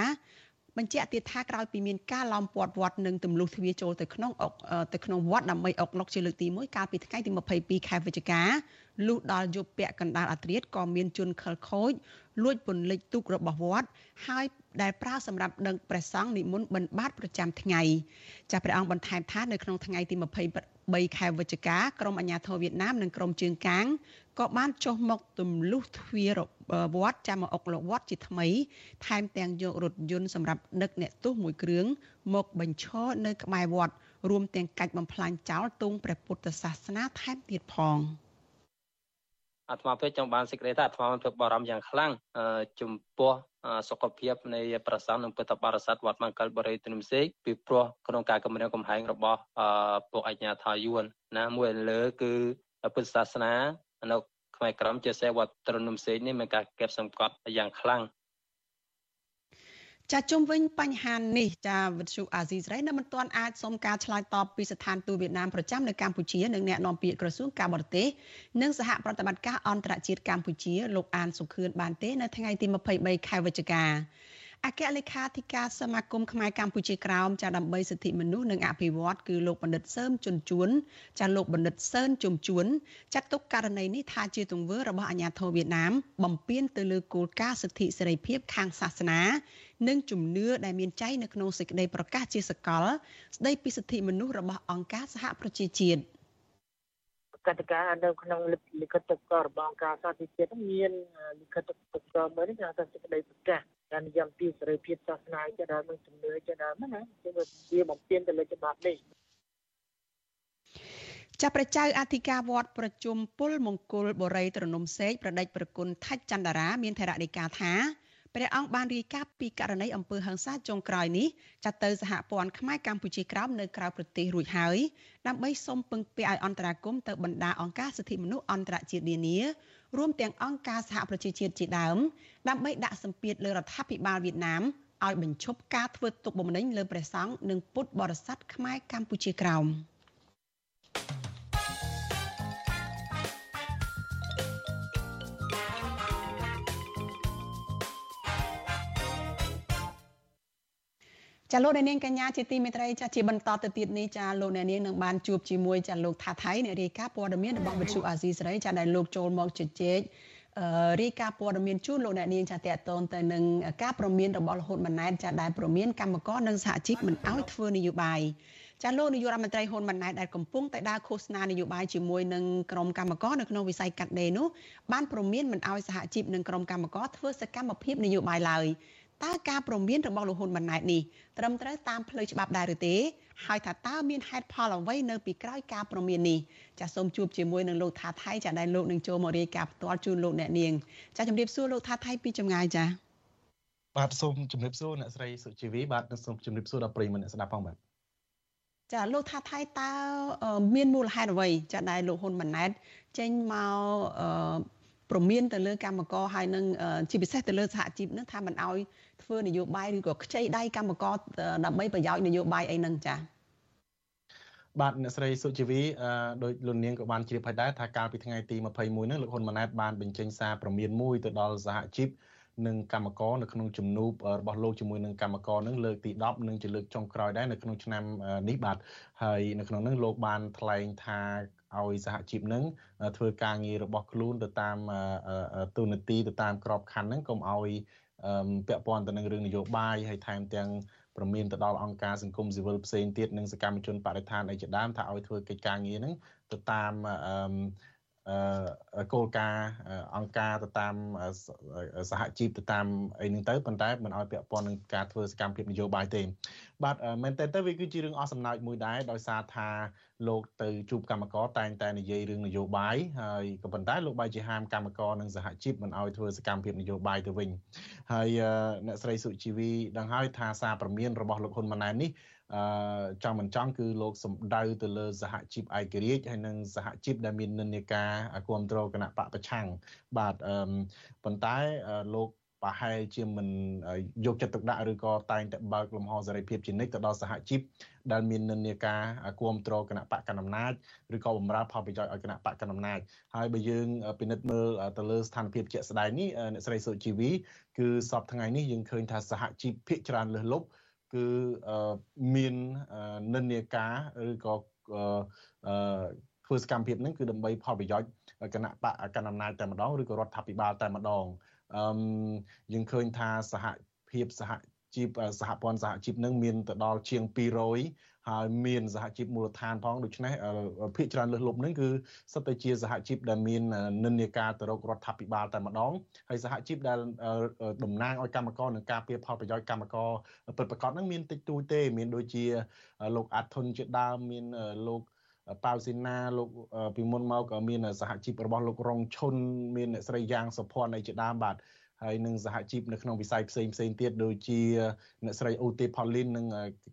បញ្ជាក់ទៀតថាក្រោយពីមានការឡោមព័ទ្ធវត្តនិងទម្លុះទ្វារចូលទៅក្នុងអុកទៅក្នុងវត្តដើម្បីអុកឡុកជាលើកទី1កាលពីថ្ងៃទី22ខែវិច្ឆិកា លុះដល់យប់ពាក់កណ្ដាលអាត្រាតក៏មានជនខិលខូចលួចពន្លិចទូករបស់វត្តហើយដែលប្រើសម្រាប់ដឹកព្រះសង្ឃនិមន្តបិណ្ឌបាតប្រចាំថ្ងៃចាស់ព្រះអង្គបន្ថែមថានៅក្នុងថ្ងៃទី23ខែវិច្ឆិកាក្រមអាជ្ញាធរវៀតណាមនិងក្រមជើងកាងក៏បានចុះមកទម្លុះទ្វារវត្តចាំមកអុកលវត្តជាថ្មី ថែមទាំងយករថយន្តសម្រាប់ដឹកអ្នកទោសមួយគ្រឿងមកបញ្ឈរនៅក្បែរវត្តរួមទាំងកាច់បំផ្លាញចោលទង់ព្រះពុទ្ធសាសនាថែមទៀតផង អាត្មាពេកចង់បានសេចក្តីថាអាត្មាមានភាពបារម្ភយ៉ាងខ្លាំងចំពោះសុខភាពនៃប្រសង់និងពុទ្ធបរិស័ទវត្តមង្គលបរិយទនិមសេកពីព្រោះក្នុងការគម្រាមកំហែងរបស់ពួកអញ្ញាថាយួនណាមួយលើគឺពុទ្ធសាសនានៅខ្មែរក្រមជាសេវត្តត្រនំសេកនេះមានការកែបសង្កត់យ៉ាងខ្លាំង ចាជុំវិញបញ្ហានេះចាវិទ្យុអាស៊ីសេរីនៅមិនទាន់អាចសុំការឆ្លើយតបពីស្ថានទូតវៀតណាមប្រចាំនៅកម្ពុជានិងអ្នកនាំពាក្យក្រសួងការបរទេសនិងសហប្រតិបត្តិការអន្តរជាតិកម្ពុជាលោកអានសុខឿនបានទេនៅថ្ងៃទី23ខែវិច្ឆិកាអគ្គលេខាធិការសមាគមខ្មែរកម្ពុជាក្រោមចាដើម្បីសិទ្ធិមនុស្សនិងអភិវឌ្ឍគឺលោកបណ្ឌិតសើមជុនជួនចាលោកបណ្ឌិតសើនជុំជួនចាត់ទុកករណីនេះថាជាទង្វើរបស់អាញាធរវៀតណាមបំពានទៅលើគោលការណ៍សិទ្ធិសេរីភាពខាងសាសនា និងជំនឿដែលមានចែងនៅក្នុងសេចក្តីប្រកាសជាសកល ស្តីពីសិទ្ធិមនុស្សរបស់អង្គការសហប្រជាជាតិកតិកានៅក្នុងលិខិតទឹកករបស់អង្គការសហប្រជាជាតិមានលិខិតទឹកកមួយនេះគេហៅថាសេចក្តីប្រកាសការនិយមពីសេរីភាពសាសនាជាដើមនិងជំនឿជាដើមណាគឺវាបំពេញទៅលើច្បាប់នេះចាប់ព្រះចៅអធិការវត្តប្រជុំពលមង្គលបរិយត្រនំសេកប្រដេចប្រគុណថាច់ចន្ទរាមានថេរដីកាថា ព្រះអង្គបានរាយការណ៍ពីករណីអំពើហិង្សាចុងក្រោយនេះចាត់ទៅសហព័ន្ធខ្មែរកម្ពុជាក្រោមនៅក្រៅប្រទេសរួចហើយដើម្បីសុំពឹងពារឲ្យអន្តរាគមទៅបណ្ដាអង្គការសិទ្ធិមនុស្សអន្តរជាតិនានារួមទាំងអង្គការសហប្រជាជាតិជាដើមដើម្បីដាក់សម្ពាធលើរដ្ឋាភិបាលវៀតណាមឲ្យបញ្ឈប់ការធ្វើទុកបុកម្នេញលើព្រះសង្ឃនិងពុទ្ធបរិស័ទខ្មែរកម្ពុជាក្រោម។ ចាលោកអ្នកនាងកញ្ញាជាទីមេត្រីចាជាបន្តទៅទៀតនេះចាលោកអ្នកនាងនឹងបានជួបជាមួយចាលោកថាថៃអ្នករាយការណ៍ព័ត៌មានរបស់វិទ្យុអាស៊ីសេរីចាដែលលោកចូលមកជជែករាយការណ៍ព័ត៌មានជូនលោកអ្នកនាងចាតកតូនទៅនឹងការប្រមានរបស់រហូតម៉ាណែតចាដែលប្រមានកម្មករនិងសហជីពមិនអោយធ្វើនយោបាយចាលោកនាយករដ្ឋមន្ត្រីហ៊ុនម៉ាណែតដែលកំពុងតែដើរឃោសនានយោបាយជាមួយនឹងក្រុមកម្មករនៅក្នុងវិស័យកាត់ដេរនោះបានប្រមានមិនអោយសហជីពនិងក្រុមកម្មករធ្វើសកម្មភាពនយោបាយឡើយ តើការព្រមានរបស់លោកហ៊ុនម៉ាណែតនេះត្រឹមត្រូវតាមផ្លូវច្បាប់ដែរឬទេហើយថាតើមានហេតុផលអ្វីនៅពីក្រោយការព្រមាននេះចាសសូមជួបជាមួយនឹងលោកថាថៃចាដែលលោកនឹងចូលមករាយការណ៍ផ្ទាល់ជូនលោកអ្នកនាងចាសជម្រាបសួរលោកថាថៃពីចម្ងាយចាបាទសូមជម្រាបសួរអ្នកស្រីសុជីវីបាទសូមជម្រាបសួរដល់ប្រិយមិត្តអ្នកស្ដាប់ផងបាទចាលោកថាថៃតើមានមូលហេតុអ្វីចាដែលលោកហ៊ុនម៉ាណែតចេញមក ព្រមានទៅលើកម្មករហើយនឹងជាពិសេសទៅលើសហជីពនឹងថាមិនអោយធ្វើនយោបាយឬក៏ខ្ចីដៃកម្មករដើម្បីប្រយោជន៍នយោបាយអីហ្នឹងចា៎បាទអ្នកស្រីសុជីវីដោយលោកនាងក៏បានជ្រាបហើយដែរថាកាលពីថ្ងៃទី21ហ្នឹងលោកហ៊ុនម៉ាណែតបានបញ្ចេញសារព្រមានមួយទៅដល់សហជីពនិងកម្មករនៅក្នុងជំនួបរបស់លោកជាមួយនឹងកម្មករនឹងលើកទី10និងជាលើកចុងក្រោយដែរនៅក្នុងឆ្នាំនេះបាទហើយនៅក្នុងនោះលោកបានថ្លែងថា ឲ្យសហជីពនឹងធ្វើការងាររបស់ខ្លួនទៅតាមទូនាទីទៅតាមក្របខ័ណ្ឌហ្នឹងកុំឲ្យពាក់ព័ន្ធទៅនឹងរឿងនយោបាយហើយថែមទាំងប្រមានទៅដល់អង្គការសង្គមស៊ីវិលផ្សេងទៀតនិងសកម្មជនបរិស្ថានអីជាដើមថាឲ្យធ្វើកិច្ចការងារហ្នឹងទៅតាម គោលការណ៍អង្គការទៅតាមសហជីពទៅតាមអីហ្នឹងទៅប៉ុន្តែមិនឲ្យពាក់ព័ន្ធនឹងការធ្វើសកម្មភាពនយោបាយទេបាទមែនតើទៅវាគឺជារឿងអស់សំណើចមួយដែរដោយសារថាលោកទៅជួបកម្មករតែងតែនិយាយរឿងនយោបាយហើយក៏ប៉ុន្តែលោកបាយជាហាមកម្មករនិងសហជីពមិនឲ្យធ្វើសកម្មភាពនយោបាយទៅវិញហើយអ្នកស្រីសុជីវីដឹងហើយថាសារព្រមានរបស់លោកហ៊ុនម៉ាណែតនេះ អឺចង់មិនចង់គឺលោកសំដៅទៅលើសហជីពឯករាជ្យហើយនិងសហជីពដែលមាននិន្នាការគ្រប់គ្រងគណៈបកប្រឆាំងបាទអឺប៉ុន្តែលោកប្រហែលជាមិនយកចិត្តទុកដាក់ឬក៏តែងតែបើកលំហសេរីភាពជានិច្ចទៅដល់សហជីពដែលមាននិន្នាការគ្រប់គ្រងគណៈបកកណ្ដាលអំណាចឬក៏បំរើផលប្រយោជន៍ឲ្យគណៈបកកណ្ដាលអំណាចហើយបើយើងពិនិត្យមើលទៅលើស្ថានភាពជាក់ស្ដែងនេះអ្នកស្រីសុជីវីគឺសពថ្ងៃនេះយើងឃើញថាសហជីពភាគច្រើនលើសលប់ គឺមាននិន្នាការឬក៏ធ្វើសកម្មភាពហ្នឹងគឺដើម្បីផលប្រយោជន៍គណៈបកកណ្ដាលអំណាចតែម្ដងឬក៏រដ្ឋាភិបាលតែម្ដងអឺយើងឃើញថាសហភាពសហជីពសហព័ន្ធសហជីពនឹងមានទៅដល់ជាង200 ហើយមានសហជីពមូលដ្ឋានផងដូច្នេះភាគច្រើនលើសលប់នឹងគឺសិតតែជាសហជីពដែលមាននិន្នាការទៅរករដ្ឋាភិបាលតែម្ដងហើយសហជីពដែលតំណាងឲ្យកម្មករនឹងការពៀផលប្រយោជន៍កម្មករពិតប្រាកដនឹងមានតិចតួចទេ មានដូចជាលោកអាត់ធុនជាដើមមានលោកប៉ាវស៊ីណាលោកពីមុនមកក៏មានសហជីពរបស់លោករងឈុនមានអ្នកស្រីយ៉ាងសុភ័ណ្ឌអីជាដើមបាទ ហើយនឹងសហជីពនៅក្នុងវិស័យផ្សេងផ្សេងទៀតដូចជាអ្នកស្រីអូទេផូលីននិង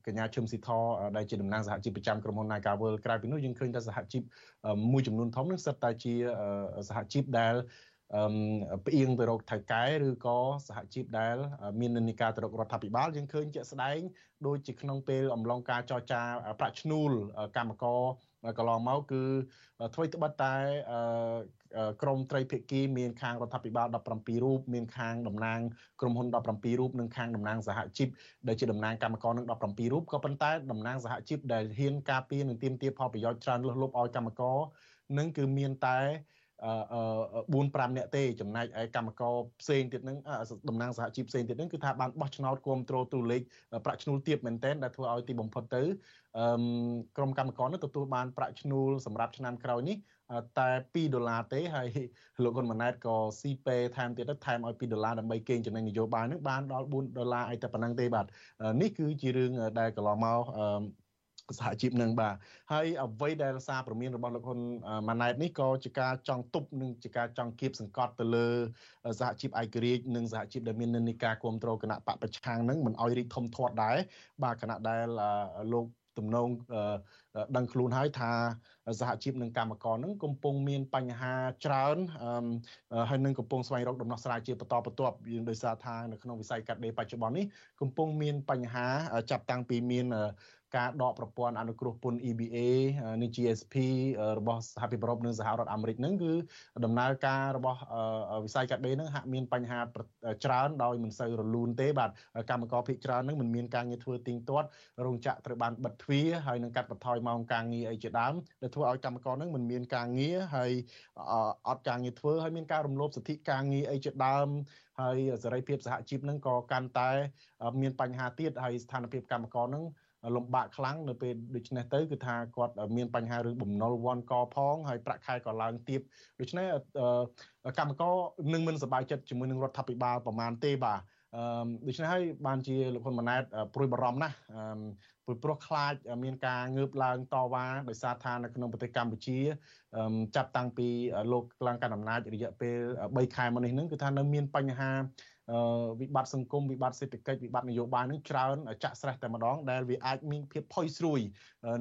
កញ្ញាឈឹមស៊ីធដែលជាតំណាងសហជីពប្រចាំក្រុមហ៊ុន Nagavel ក្រៅពីនោះយើងឃើញថាសហជីពមួយចំនួនធំនឹងសិតតែជាសហជីពដែលអឺផ្អៀងទៅរកថៅកែឬក៏សហជីពដែល មាននិន្នាការទៅរករដ្ឋាភិបាលយើងឃើញជាក់ស្ដែងដូចជាក្នុងពេលអំឡុងការចរចាប្រាក់ឈ្នួលកម្មករ កន្លងមកគឺធ្វើត្បិតតែក្រមត្រីភិគីមានខាងរដ្ឋាភិបាល17រូបមានខាងតំណាងក្រុមហ៊ុន17រូបនិងខាងតំណាងសហជីពដែលជាតំណាងកម្មករនឹង17រូបក៏ប៉ុន្តែតំណាងសហជីពដែលហ៊ានការពារនិងទាមទារផលប្រយោជន៍ច្រើនលើសលប់ឲ្យកម្មករនឹងគឺមានតែ 4 5នាក់ទេចំណែកឯកម្មករផ្សេងទៀតហ្នឹងតំណាងសហជីពផ្សេងទៀតហ្នឹងគឺថាបានបោះឆ្នោតគ្រប់គ្រងទូលេខប្រាក់ឈ្នួលទាបមែនទែនដែលធ្វើឲ្យទីបំផុតទៅក្រុមកម្មករនោះទទួលបានប្រាក់ឈ្នួលសម្រាប់ឆ្នាំក្រោយនេះតែ2ដុល្លារទេហើយលោកហ៊ុនម៉ាណែតក៏ស៊ីពេថែមទៀតទៅថែមឲ្យ2ដុល្លារដើម្បីកេងចំណេញនយោបាយនឹងបានដល់4ដុល្លារអីតែប៉ុណ្ណឹងទេបាទនេះគឺជារឿងដែលកន្លងមក សហជីពនឹងបាទហើយអ្វីដែលសារព្រមានរបស់លោកហ៊ុនម៉ាណែតនេះក៏ជាការចង់ទប់និងជាការចង់គៀបសង្កត់ទៅលើសហជីពឯករាជ្យនិងសហជីពដែលមាននិន្នាការគ្រប់គ្រងគណៈបពប្រឆាំងនឹងមិនអោយរីកធំធាត់ដែរបាទគណៈដែលលោកទំនងដឹងខ្លួនហើយថាសហជីពនិងកម្មករនឹងកំពុងមានបញ្ហាច្រើនហើយនឹងកំពុងស្វែងរកដំណោះស្រាយជាបន្តបន្ទាប់យើងដោយសារថានៅក្នុងវិស័យកាត់ដេរបច្ចុប្បន្ននេះកំពុងមានបញ្ហាចាប់តាំងពីមាន ការដកប្រព័ន្ធអនុគ្រោះពន្ធ EBA និង GSP របស់សហភាពអឺរ៉ុបនិងសហរដ្ឋអាមេរិកហ្នឹងគឺដំណើរការរបស់វិស័យកាត់ដេរហ្នឹងហាក់មានបញ្ហាច្រើនដោយមិនសូវរលូនទេបាទកម្មករភាគច្រើនហ្នឹងមិនមានការងារធ្វើទៀងទាត់រោងចក្រត្រូវបានបិទទ្វារហើយនឹងកាត់បន្ថយម៉ោងការងារអីជាដើមដែលធ្វើឲ្យកម្មករហ្នឹងមិនមានការងារហើយអត់ការងារធ្វើហើយមានការរំលោភសិទ្ធិការងារអីជាដើមហើយសេរីភាពសហជីពហ្នឹងក៏កាន់តែមានបញ្ហាទៀតហើយស្ថានភាពកម្មករហ្នឹង លំបាកខ្លាំងនៅពេលដូច្នេះទៅគឺថាគាត់មានបញ្ហារឿងបំណុលវ័នកផងហើយប្រាក់ខែក៏ឡើងទាបដូច្នេះកម្មករនឹងមិនសប្បាយចិត្តជាមួយនឹងរដ្ឋាភិបាលប្រមាណទេបាទអឺដូច្នេះហើយបានជាលោកហ៊ុនម៉ាណែតព្រួយបារម្ភណាស់អឺព្រោះព្រោះខ្លាចមានការងើបឡើងតវ៉ាដោយសារថានៅក្នុងប្រទេសកម្ពុជាចាប់តាំងពីលោកឡើងកាន់អំណាចរយៈពេល3ខែមកនេះហ្នឹងគឺថានៅមានបញ្ហា វិបត្តិសង្គមវិបត្តិសេដ្ឋកិច្ចវិបត្តិនយោបាយនឹងច្រើនចាក់ស្រេះតែម្ដងដែលវាអាចមានភាពផុយស្រួយ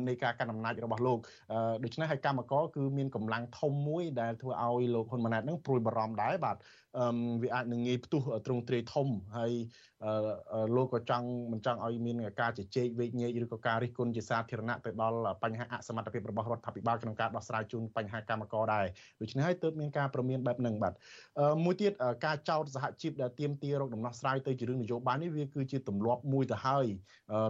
នៃការកាន់អំណាចរបស់លោកដូច្នេះហើយកម្មករគឺមានកម្លាំងធំមួយដែលធ្វើឲ្យលោកហ៊ុនម៉ាណែតនឹងព្រួយបារម្ភដែរបាទវាអាចនឹងងាយផ្ទុះទ្រង់ទ្រាយធំហើយ លោកក៏ចង់មិនចង់ឲ្យមានការជជែកវែកញែកឬក៏ការរិះគន់ជាសាធារណៈទៅដល់បញ្ហាអសមត្ថភាពរបស់រដ្ឋាភិបាលក្នុងការដោះស្រាយជូនបញ្ហាកម្មករដែរដូច្នេះហើយទើបមានការប្រមានបែបហ្នឹងបាទមួយទៀតការចោទសហជីពដែលទៀមទារកដំណោះស្រាយទៅជារឿងនយោបាយនេះវាគឺជាទម្លាប់មួយទៅហើយ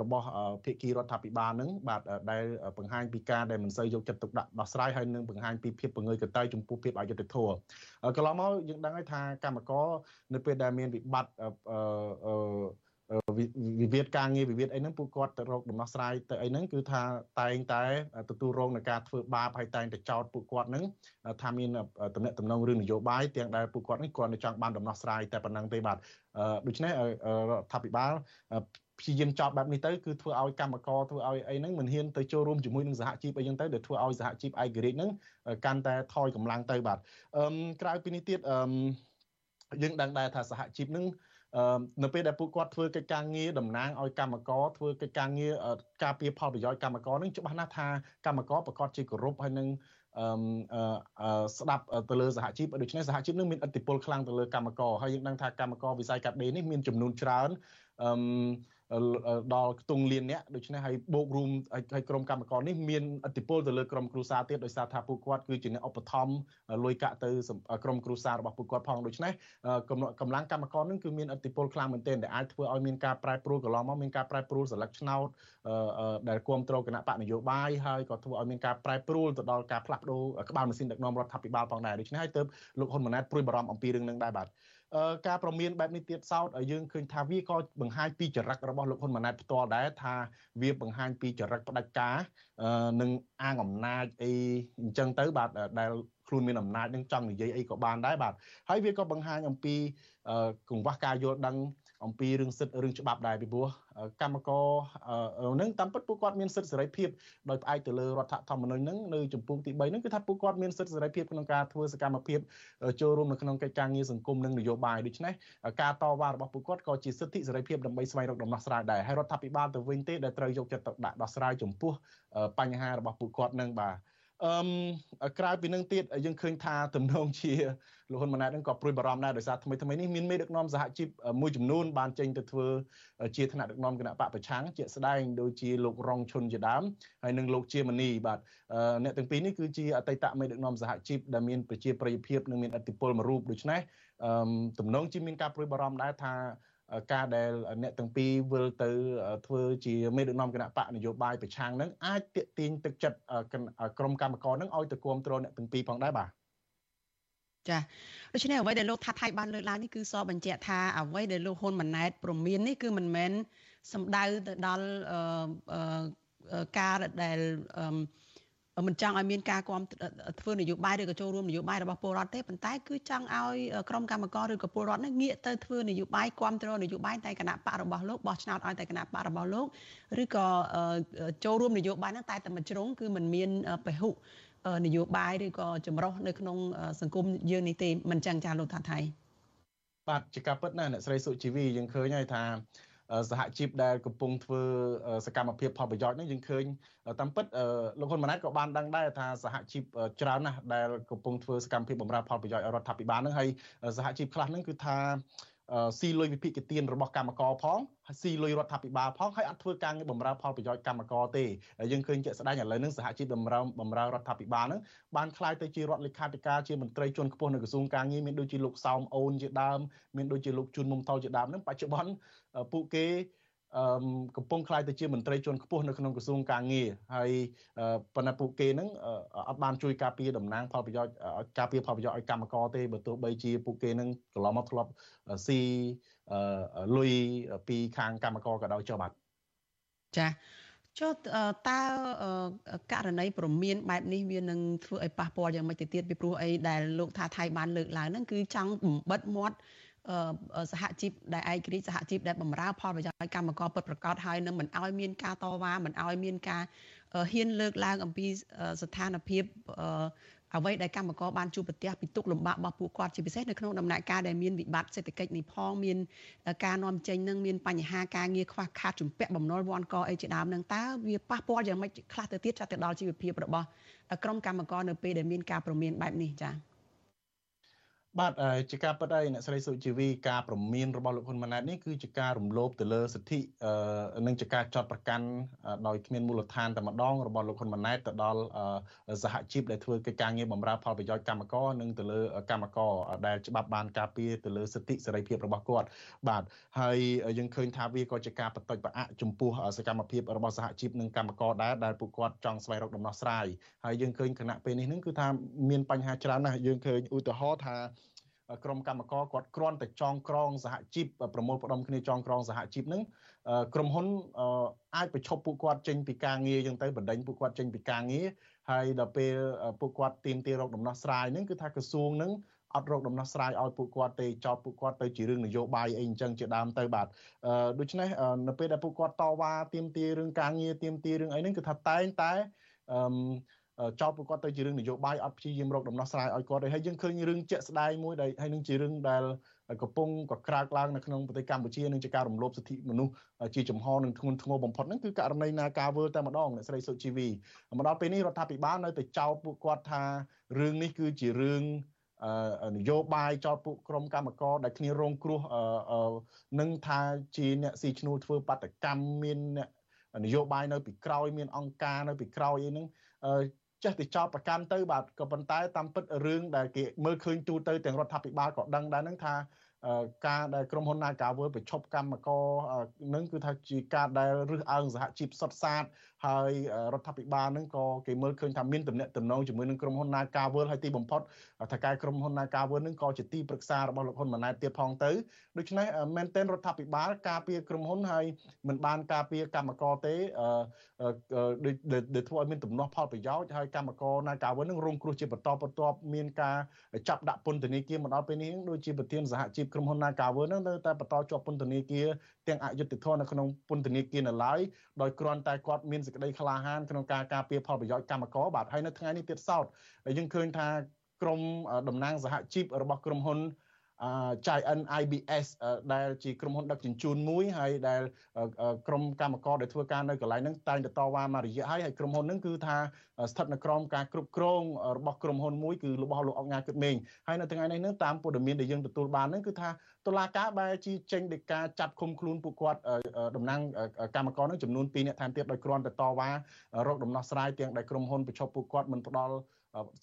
របស់ភាគីរដ្ឋាភិបាលហ្នឹងបាទដែលបង្ហាញពីការដែលមិនសូវយកចិត្តទុកដាក់ដោះស្រាយហើយនឹងបង្ហាញពីភាពពង្រើយកតៃចំពោះភាពអយុត្តិធម៌កន្លងមកយើងដឹងហើយថាកម្មករនៅពេលដែលមានវិបត្តិវិវាទការងារវិវាទអីហ្នឹងពួកគាត់ទៅរកដំណោះស្រាយទៅអីហ្នឹងគឺថាតែងតែទទួលរងនឹងការធ្វើបាបហើយតែងតែចោទពួកគាត់ហ្នឹងថាមានតំណែងតំណងរឿងនយោបាយទាំងដែលពួកគាត់នេះគាត់នឹងចង់បានដំណោះស្រាយតែប៉ុណ្្នឹងទេបាទដូច្នេះរដ្ឋាភិបាលព្យាយាមចោទបែបនេះទៅគឺធ្វើឲ្យកម្មករធ្វើឲ្យអីហ្នឹងមិនហ៊ានទៅចូលរួមជាមួយនឹងសហជីពអីចឹងទៅដែលធ្វើឲ្យសហជីពឯករាជ្យហ្នឹងកាន់តែថយកម្លាំងទៅបាទអឺក្រៅពីនេះទៀតអឺយើងដឹងដែរថាសហជីពហ្នឹង នៅពេលដែលពួកគាត់ធ្វើកិច្ចការងារតំណាងឲ្យកម្មករធ្វើកិច្ចការងារការពារផលប្រយោជន៍កម្មករនឹងច្បាស់ណាស់ថាកម្មករប្រកាសជាគោរពហើយនឹងអឺស្ដាប់ទៅលើសហជីពដូច្នេះសហជីពនឹងមានឥទ្ធិពលខ្លាំងទៅលើកម្មករហើយយើងដឹងថាកម្មករវិស័យកាត់ដេរនេះមានចំនួនច្រើនអឺ ដល់ខ្ទង់លានអ្នកដូច្នេះហើយបូករួមហើយក្រុមកម្មករនេះមានអធិបុលទៅលើក្រុមគ្រួសារទៀតដោយសារថាពួកគាត់គឺជាអ្នកឧបត្ថម្ភលុយកាក់ទៅក្រុមគ្រួសាររបស់ពួកគាត់ផងដូច្នេះកម្លាំងកម្មករនឹងគឺមានអធិបុលខ្លាំងមែនទែនដែលអាចធ្វើឲ្យមានការប្រែប្រួលកន្លងមកមានការប្រែប្រួលសិលឹកឆ្នោតដែលគ្រប់គ្រងគណៈបកនយោបាយហើយក៏ធ្វើឲ្យមានការប្រែប្រួលទៅដល់ការផ្លាស់ប្ដូរក្បាលម៉ាស៊ីនដឹកនាំរដ្ឋាភិបាលផងដែរដូច្នេះហើយទើបលោកហ៊ុនម៉ាណែតព្រួយបារម្ភអំពីរឿងនឹងដែរបាទ ការប្រមានបែបនេះទៀតសោតយើងឃើញថាវាក៏បង្ហាញពីចរិតរបស់លោកហ៊ុនម៉ាណែតផ្ទាល់ដែរថាវាបង្ហាញពីចរិតផ្ដាច់ការនិងអាងអំណាចអីអញ្ចឹងទៅបាទដែលខ្លួនមានអំណាចនឹងចង់និយាយអីក៏បានដែរបាទហើយវាក៏បង្ហាញអំពីកង្វះការយល់ដឹង អំពីរឿងសិទ្ធិរឿងច្បាប់ដែរពីព្រោះកម្មករនឹងតាមពិតពួកគាត់មានសិទ្ធិសេរីភាពដោយផ្អែកទៅលើរដ្ឋធម្មនុញ្ញនឹងនៅចំពោះទី3ហ្នឹងគឺថាពួកគាត់មានសិទ្ធិសេរីភាពក្នុងការធ្វើសកម្មភាពចូលរួមនៅក្នុងកិច្ចការងារសង្គមនិងនយោបាយដូច្នេះការតវ៉ារបស់ពួកគាត់ក៏ជាសិទ្ធិសេរីភាពដើម្បីស្វែងរកដំណោះស្រាយដែរហើយរដ្ឋាភិបាលទៅវិញទេដែលត្រូវយកចិត្តទុកដាក់ដោះស្រាយចំពោះបញ្ហារបស់ពួកគាត់នឹងបាទ អឺក្រៅពីនឹងទៀតយើងឃើញថាទំនងជាលោកហ៊ុនម៉ាណែតនឹងក៏ព្រួយបារម្ភដែរដោយសារថ្មីថ្មីនេះមានមេដឹកនាំសហជីពមួយចំនួនបានចេញទៅធ្វើជាថ្នាក់ដឹកនាំគណៈបកប្រឆាំងជាក់ស្ដែងដូចជាលោករងឈុនជាដើមហើយនិងលោកជាមនីបាទអ្នកទាំងពីរនេះគឺជាអតីតមេដឹកនាំសហជីពដែលមានប្រជាប្រិយភាពនិងមានឥទ្ធិពលមួយរូបដូច្នេះទំនងជាមានការព្រួយបារម្ភដែរថា ការដែលអ្នកទាំងពីរវិលទៅធ្វើជាមេដឹកនាំគណៈបកនយោបាយប្រឆាំងនឹងអាចទាក់ទាញទឹកចិត្តក្រុមកម្មករនឹងឲ្យទៅគ្រប់គ្រងអ្នកទាំងពីរផងដែរបាទចាដូច្នេះអ្វីដែលលោកថាថៃបានលើកឡើងនេះគឺសបញ្ជាក់ថាអ្វីដែលលោកហ៊ុនម៉ាណែតព្រមាននេះគឺមិនមែនសំដៅទៅដល់ការដែល មិនចង់ឲ្យមានការគ្រប់ធ្វើនយោបាយឬក៏ចូលរួមនយោបាយរបស់ពលរដ្ឋទេប៉ុន្តែគឺចង់ឲ្យក្រុមកម្មការឬក៏ពលរដ្ឋនេះងាកទៅធ្វើនយោបាយគ្រប់គ្រងនយោបាយតែគណៈបករបស់លោកបោះឆ្នោតឲ្យតែគណៈបករបស់លោកឬក៏ចូលរួមនយោបាយហ្នឹងតែតែមួយជ្រុងគឺมันមានពហុនយោបាយឬក៏ចម្រុះនៅក្នុងសង្គមយើងនេះទេមិនចឹងចាលោកថាថៃបាទជាការពិតណាអ្នកស្រីសុជីវីយើងឃើញហើយថា សហជីពដែលកំពុងធ្វើសកម្មភាពផលប្រយោជន៍នេះយើងឃើញតាមពិតលោកហ៊ុនម៉ាណែតក៏បានដឹងដែរថាសហជីពច្រើនណាស់ដែលកំពុងធ្វើសកម្មភាពបម្រើផលប្រយោជន៍ឲ្យរដ្ឋាភិបាលនឹងហើយសហជីពខ្លះហ្នឹងគឺថា ស៊ីលុយវិភាគទានរបស់កម្មករផងស៊ីលុយរដ្ឋាភិបាលផងហើយអត់ធ្វើការងារបម្រើផលប្រយោជន៍កម្មករទេយើងឃើញជាក់ស្ដែងឥឡូវនេះសហជីពបម្រើបម្រើរដ្ឋាភិបាលហ្នឹងបានក្លាយទៅជារដ្ឋលេខាធិការជាមន្ត្រីជាន់ខ្ពស់នៅក្រសួងការងារមានដូចជាលោកសោមអូនជាដើមមានដូចជាលោកជួនមុំថុលជាដើមហ្នឹងបច្ចុប្បន្នពួកគេ អឺកំពុងខ្លាយទៅជាមន្ត្រីជាន់ខ្ពស់នៅក្នុងក្រសួងការងារហើយប៉ុន្តែពួកគេហ្នឹងអត់បានជួយការពារតំណាងផលប្រយោជន៍ការពារផលប្រយោជន៍ឲ្យកម្មករទេបើទោះបីជាពួកគេហ្នឹងកន្លងមកធ្លាប់ស៊ីលុយពីខាងកម្មករក៏ដោយចុះបាទចាចុះតើករណីប្រមានបែបនេះវានឹងធ្វើឲ្យប៉ះពាល់យ៉ាងម៉េចទៅទៀតពីព្រោះអីដែលលោកថាថៃបានលើកឡើងហ្នឹងគឺចង់បំបិតមាត់ សហជីពដែលឯករាជ្យសហជីពដែលបម្រើផលប្រយោជន៍កម្មករពិតប្រាកដហើយនឹងមិនឲ្យមានការតវ៉ាមិនឲ្យមានការហ៊ានលើកឡើងអំពីស្ថានភាពអ្វីដែលកម្មករបានជួបប្រទះពីទុកលំបាករបស់ពួកគាត់ជាពិសេសនៅក្នុងដំណាក់កាលដែលមានវិបត្តិសេដ្ឋកិច្ចនេះផងមានការនាំចេញនឹងមានបញ្ហាការងារខ្វះខាតជំពាក់បំណុលវាន់កអីជាដើមនឹងតើវាប៉ះពាល់យ៉ាងម៉េចខ្លះទៅទៀតចាត់ទៅដល់ជីវភាពរបស់ក្រុមកម្មករនៅពេលដែលមានការប្រមានបែបនេះចា៎ បាទជាការពិតហើយអ្នកស្រីសុជីវីការប្រមានរបស់លោកហ៊ុនម៉ាណែតនេះគឺជាការរំលោភទៅលើសិទ្ធិនិងជាការចាត់ប្រកាន់ដោយគ្មានមូលដ្ឋានតែម្ដងរបស់លោកហ៊ុនម៉ាណែតទៅដល់សហជីពដែលធ្វើកិច្ចការងារបម្រើផលប្រយោជន៍កម្មករនិងទៅលើកម្មករដែលច្បាប់បានការពារទៅលើសិទ្ធិសេរីភាពរបស់គាត់បាទហើយយើងឃើញថាវាក៏ជាការបន្តិចប្រអាក់ចំពោះសកម្មភាពរបស់សហជីពនិងកម្មករដែរដែលពួកគាត់ចង់ស្វែងរកដំណោះស្រាយហើយយើងឃើញគណៈពេលនេះនឹងគឺថាមានបញ្ហាច្រើនណាស់យើងឃើញឧទាហរណ៍ថា ក្រុមកម្មករគាត់គ្រាន់តែចងក្រងសហជីពប្រមូលផ្ដុំគ្នាចងក្រងសហជីពហ្នឹងក្រុមហ៊ុនអាចបញ្ឈប់ពួកគាត់ចេញពីការងារចឹងទៅបណ្ដេញពួកគាត់ចេញពីការងារហើយដល់ពេលពួកគាត់ទៀមទារោគដំណោះស្រាយហ្នឹងគឺថាក្រសួងហ្នឹងអត់រកដំណោះស្រាយឲ្យពួកគាត់ទេចោទពួកគាត់ទៅជារឿងនយោបាយអីអញ្ចឹងជាដើមទៅបាទដូច្នេះនៅពេលដែលពួកគាត់តវ៉ាទៀមទារឿងការងារទៀមទារឿងអីហ្នឹងគឺថាតែងតែអឺ ចោទពួកគាត់ទៅជារឿងនយោបាយអត់ព្យាយាមរកដំណោះស្រាយឲ្យគាត់ទេហើយយើងឃើញរឿងជាក់ស្ដែងមួយដែលហើយនឹងជារឿងដែលកំពុងក៏ក្រើកឡើងនៅក្នុងប្រទេសកម្ពុជានឹងជាការរំលោភសិទ្ធិមនុស្សជាចំហនឹងធ្ងន់ធ្ងរបំផុតហ្នឹងគឺករណីនាការវើតែម្ដងអ្នកស្រីសុជីវីមកដល់ពេលនេះរដ្ឋាភិបាលនៅតែចោទពួកគាត់ថារឿងនេះគឺជារឿងនយោបាយចោតពួកក្រុមកម្មករដែលគ្នារងគ្រោះនឹងថាជាអ្នកស៊ីឈ្នួលធ្វើបាតកម្មមានអ្នកនយោបាយនៅពីក្រោយមានអង្គការនៅពីក្រោយអីហ្នឹង ចេះតែចោតប្រកាន់ទៅបាទក៏ប៉ុន្តែតាមពិតរឿងដែលគេមើលឃើញទូទៅទាំងរដ្ឋាភិបាលក៏ដឹងដែរហ្នឹងថាការដែលក្រុមហ៊ុន Nagavel ប្រឈប់កម្មករនឹងគឺថាជាការដែលរឹសអើងសហជីពសុតសាត ហើយរដ្ឋាភិបាលនឹងក៏គេមើលឃើញថាមានតំណែងតំណងជាមួយនឹងក្រុមហ៊ុន Nagavel ហើយទីបំផុតថាការក្រុមហ៊ុន Nagavel នឹងក៏ជាទីប្រឹក្សារបស់លោកហ៊ុនម៉ាណែតទៀតផងទៅដូច្នេះមែនទែនរដ្ឋាភិបាលការពារក្រុមហ៊ុនហើយមិនបានការពារកម្មករទេដែលធ្វើឲ្យមានទំនាស់ផលប្រយោជន៍ហើយកម្មករ Nagavel នឹងរងគ្រោះជាបន្តបន្ទាប់មានការចាប់ដាក់ពន្ធនាគារមកដល់ពេលនេះដូចជាប្រធានសហជីពក្រុមហ៊ុន Nagavel នឹងនៅតែបន្តជាប់ពន្ធនាគារទាំងអយុត្តិធម៌នៅក្នុងពន្ធនាគារនៅឡើយដោយគ្រាន់តែគាត់មានសេចក្តីក្លាហានក្នុងការការពារផលប្រយោជន៍កម្មករបាទហើយនៅថ្ងៃនេះទៀតសោតយើងឃើញថាក្រមតំណាងសហជីពរបស់ក្រុមហ៊ុន Giant IBS ដែលជាក្រុមហ៊ុនដឹកជញ្ជូនមួយហើយដែលក្រុមកម្មករដែលធ្វើការនៅកន្លែងហ្នឹងតែងតែតវ៉ាមករយៈហើយហើយក្រុមហ៊ុនហ្នឹងគឺថាស្ថិតនៅក្រោមការគ្រប់គ្រងរបស់ក្រុមហ៊ុនមួយគឺរបស់លោកអង្គការគិតមេងហើយនៅថ្ងៃនេះហ្នឹងតាមព័ត៌មានដែលយើងទទួលបានហ្នឹងគឺថាតុលាការបែរជាចេញដោយការចាប់ឃុំខ្លួនពួកគាត់តំណាងកម្មករហ្នឹងចំនួន2នាក់ថែមទៀតដោយគ្រាន់តែតវ៉ារកដំណោះស្រាយទាំងដែលក្រុមហ៊ុនប្រឈប់ពួកគាត់មិនផ្ដល់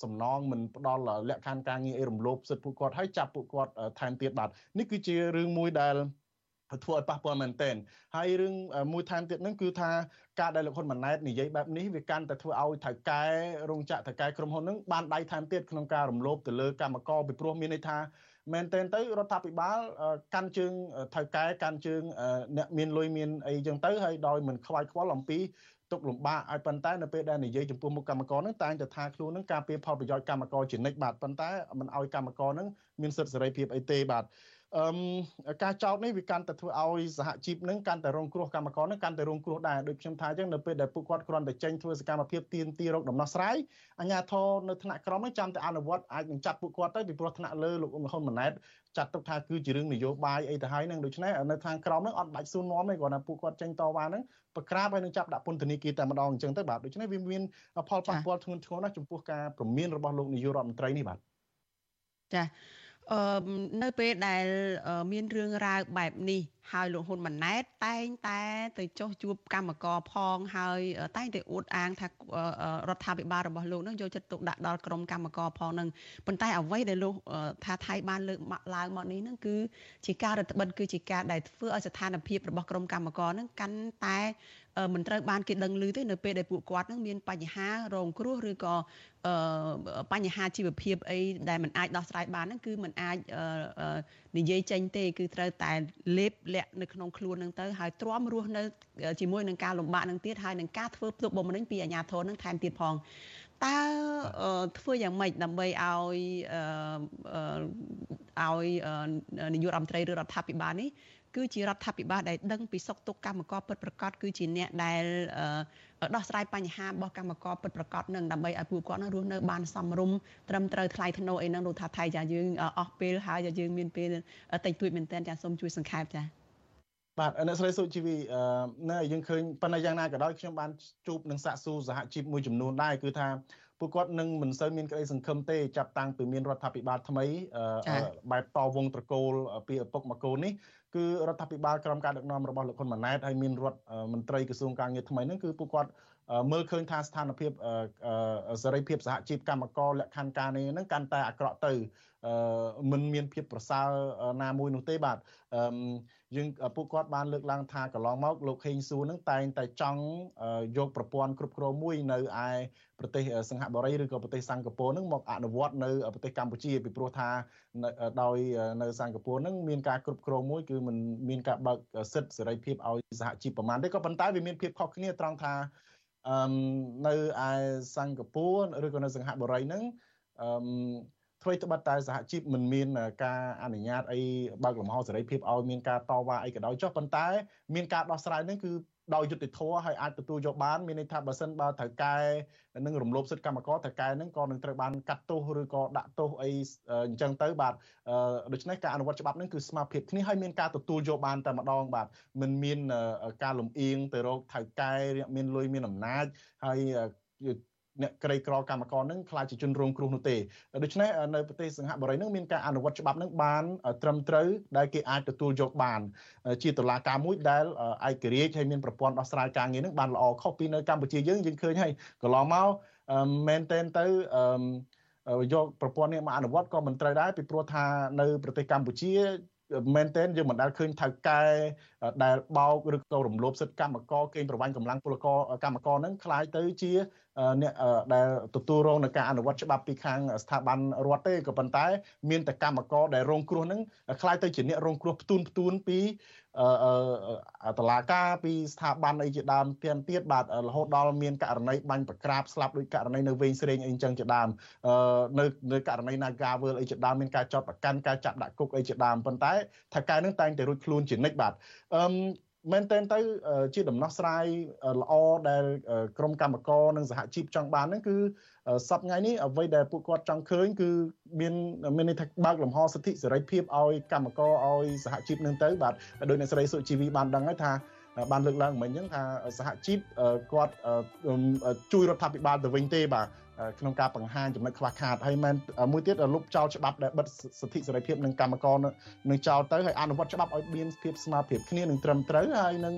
សំណងមិនផ្ដល់លក្ខខណ្ឌការងារអីរំលោភសិទ្ធិពួកគាត់ហើយចាប់ពួកគាត់ថែមទៀតបាទនេះគឺជារឿងមួយដែលធ្វើឲ្យប៉ះពាល់មែនទែនហើយរឿងមួយថែមទៀតហ្នឹងគឺថាការដែលលោកហ៊ុនម៉ាណែតនិយាយបែបនេះវាកាន់តែធ្វើឲ្យថៅកែរោងចក្រថៅកែក្រុមហ៊ុនហ្នឹងបានដៃថែមទៀតក្នុងការរំលោភទៅលើកម្មករពីព្រោះមានន័យថាមែនទែនទៅរដ្ឋាភិបាលកាន់ជើងថៅកែកាន់ជើងអ្នកមានលុយមានអីចឹងទៅហើយដោយមិនខ្វាយខ្វល់អំពី ទុកលំបាកឲ្យប៉ុន្តែនៅពេលដែលនិយាយចំពោះមុខកម្មករនឹងតែងតែថាខ្លួននឹងការពៀផលប្រយោជន៍កម្មករជានិច្ចបាទប៉ុន្តែមិនឲ្យកម្មករនឹងមានសិទ្ធិសេរីភាពអីទេបាទអឺការចោទនេះវាកាន់តែធ្វើឲ្យសហជីពនឹងកាន់តែរងគ្រោះកម្មករនឹងកាន់តែរងគ្រោះដែរដូចខ្ញុំថាអញ្ចឹងនៅពេលដែលពួកគាត់គ្រាន់តែចេញធ្វើសកម្មភាពទៀនទីរោគដំណោះស្រាយអាជ្ញាធរនៅថ្នាក់ក្រមនឹងចាំតែអនុវត្តអាចនឹងចាប់ពួកគាត់ទៅពីព្រោះថ្នាក់លើលោកហ៊ុនម៉ាណែតចាត់ទុកថាគឺជារឿងនយោបាយអីទៅហើយនឹងដូច្នេះនៅខាងក្រមនឹងអត់បាច់សួរនាំទេគ្រាន់តែពួកគាត់ចេញតវ៉ានឹង ប្រក្រាបហើយនឹងចាប់ដាក់ពន្ធនាគារតែម្ដងអញ្ចឹងទៅបាទដូច្នេះវាមានផលប៉ះពាល់ធ្ងន់ធ្ងរណាស់ចំពោះការព្រមានរបស់លោកនាយករដ្ឋមន្ត្រីនេះបាទចាអឺនៅពេលដែលមានរឿងរ៉ាវបែបនេះ ហើយលោកហ៊ុនម៉ាណែតតែងតែទៅចុះជួបកម្មករផងហើយតែងតែអួតអាងថារដ្ឋាភិបាលរបស់លោកនឹងយកចិត្តទុកដាក់ដល់ក្រុមកម្មករផងនឹងប៉ុន្តែអ្វីដែលលោកថាថៃបានលើកឡើងមកនេះនឹងគឺជាការរដ្ឋបិទគឺជាការដែលធ្វើឲ្យស្ថានភាពរបស់ក្រុមកម្មករនឹងកាន់តែ មិនត្រូវបានគេដឹងឮទេនៅពេលដែលពួកគាត់នឹងមានបញ្ហារងគ្រោះឬក៏បញ្ហាជីវភាពអីដែលมันអាចដោះស្រាយបានហ្នឹងគឺมันអាចនិយាយចេញទេគឺត្រូវតែលេបលាក់នៅក្នុងខ្លួននឹងទៅហើយទ្រាំរស់នៅជាមួយនឹងការលំបាកនឹងទៀតហើយនឹងការធ្វើផ្ទុកបុកម្នេញពីអាជ្ញាធរនឹងថែមទៀតផងតើធ្វើយ៉ាងម៉េចដើម្បីឲ្យឲ្យនាយករដ្ឋមន្ត្រីឬរដ្ឋាភិបាលនេះ គឺជារដ្ឋាភិបាលដែលដឹងពីសុខទុក្ខកម្មករពិតប្រាកដគឺជាអ្នកដែលដោះស្រាយបញ្ហារបស់កម្មករពិតប្រាកដនឹងដើម្បីឲ្យពួកគាត់នឹងរស់នៅបានសមរម្យត្រឹមត្រូវថ្លៃថ្នូរអីហ្នឹងលោកថាថៃចាយើងអស់ពេលហើយចាយើងមានពេលតិចតួចមែនតើចាសូមជួយសង្ខេបចាបាទអ្នកស្រីសុជីវីនៅយើងឃើញប៉ុន្តែយ៉ាងណាក៏ដោយខ្ញុំបានជួបនឹងសាកសួរសហជីពមួយចំនួនដែរគឺថាពួកគាត់នឹងមិនសូវមានក្តីសង្ឃឹមទេចាប់តាំងពីមានរដ្ឋាភិបាលថ្មីបែបតវងត្រកូលពីឪពុកមកកូននេះគឺរដ្ឋាភិបាលក្រោមការដឹកនាំរបស់លោកហ៊ុនម៉ាណែតហើយមានរដ្ឋមន្ត្រីក្រសួងការងារថ្មីហ្នឹងគឺពួកគាត់មើលឃើញថាស្ថានភាពសេរីភាពសហជីពកម្មករលក្ខខណ្ឌការងារហ្នឹងកាន់តែអាក្រក់ទៅមិនមានភាពប្រសើរណាមួយនោះទេបាទ យើងពួកគាត់បានលើកឡើងថាកន្លងមកលោកខេងសួរនឹងតែងតែចង់យកប្រព័ន្ធគ្រប់គ្រងមួយនៅឯប្រទេសសិង្ហបុរីឬក៏ប្រទេសសិង្ហបុរីនឹងមកអនុវត្តនៅប្រទេសកម្ពុជាពីព្រោះថាដោយនៅសិង្ហបុរីនឹងមានការគ្រប់គ្រងមួយគឺมันមានការបើកសិទ្ធិសេរីភាពឲ្យសហជីពប្រមាណទេក៏ប៉ុន្តែវាមានភាពខុសគ្នាត្រង់ថាអឺនៅឯសិង្ហបុរីឬក៏នៅសិង្ហបុរីហ្នឹងអឺ អ្វីត្បិតតែសហជីពមិនមានការអនុញ្ញាតអីបើកលំហសេរីភាពឲ្យមានការតវ៉ាអីក៏ដោយចុះប៉ុន្តែមានការដោះស្រាយនេះគឺដោយយុត្តិធម៌ហើយអាចទទួលយកបានមានន័យថាបើសិនបើត្រូវកែនឹងរំលោភសិទ្ធិកម្មករត្រូវកែនឹងក៏នឹងត្រូវបានកាត់ទោសឬក៏ដាក់ទោសអីអញ្ចឹងទៅបាទដូច្នេះការអនុវត្តច្បាប់នឹងគឺស្មារតីគ្នាហើយមានការទទួលយកបានតែម្ដងបាទមិនមានការលំអៀងទៅរកថៅកែមានលុយមានអំណាចហើយ អ្នកក្រីក្រកម្មករនឹងខ្លាចជាជនរងគ្រោះនោះទេដូច្នេះនៅប្រទេសសិង្ហបុរីនឹងមានការអនុវត្តច្បាប់នឹងបានត្រឹមត្រូវដែលគេអាចទទួលយកបាន ជាតុលាការមួយដែលឯករាជ្យហើយមានប្រព័ន្ធដោះស្រាយការងារនឹងបានល្អខុសពីនៅកម្ពុជាយើងយើងឃើញហើយកន្លងមកមែនតែនទៅយកប្រព័ន្ធនេះមកអនុវត្តក៏មិនត្រូវដែរពីព្រោះថានៅប្រទេសកម្ពុជា មែនទែនយើងមិនដែលឃើញថៅកែដែលបោកឬក៏រំលោភសិទ្ធិកម្មករកេងប្រវ័ញ្ចកម្លាំងពលករកម្មករនឹងคล้ายទៅជាអ្នកដែលទទួលរងនឹងការអនុវត្តច្បាប់ពីខាងស្ថាប័នរដ្ឋទេក៏ប៉ុន្តែ មានតែកម្មករដែលរងគ្រោះនឹងคล้ายទៅជាអ្នករងគ្រោះផ្ទួនផ្ទួនពី តឡាការពីស្ថាប័នអីជាដើមទៀតទៀតបាទរហូតដល់មានករណីបាញ់ប្រក្រាបស្លាប់ដោយករណីនៅវែងស្រេងអីចឹងជាដើមនៅនៅករណី Nagawal អីជាដើមមានការចោទប្រកាន់ការចាប់ដាក់គុកអីជាដើមប៉ុន្តែថាកែនឹងតែងតែរួចខ្លួនជានិច្ចបាទអឺ មែនតើទៅជាដំណោះស្រាយល្អដែលក្រមកម្មករនិងសហជីពចង់បានហ្នឹងគឺសប្តាហ៍នេះអ្វីដែលពួកគាត់ចង់ឃើញគឺមានមានន័យថាបើកលំហសិទ្ធិសេរីភាពឲ្យកម្មករឲ្យសហជីពនឹងទៅបាទដោយអ្នកស្រីសុជីវីបានដឹងហើយថាបានលើកឡើងមិញអញ្ចឹងថាសហជីពគាត់ជួយរដ្ឋាភិបាលទៅវិញទេបាទ ក្នុងការបង្ហាញចំណុចខ្វះខាតហើយមែនមួយទៀតលុបចោលច្បាប់ដែលបិទសិទ្ធិសេរីភាពនឹងកម្មករនឹងចោលទៅហើយអនុវត្តច្បាប់ឲ្យមានភាពស្មើភាពគ្នានឹងត្រឹមត្រូវហើយនឹង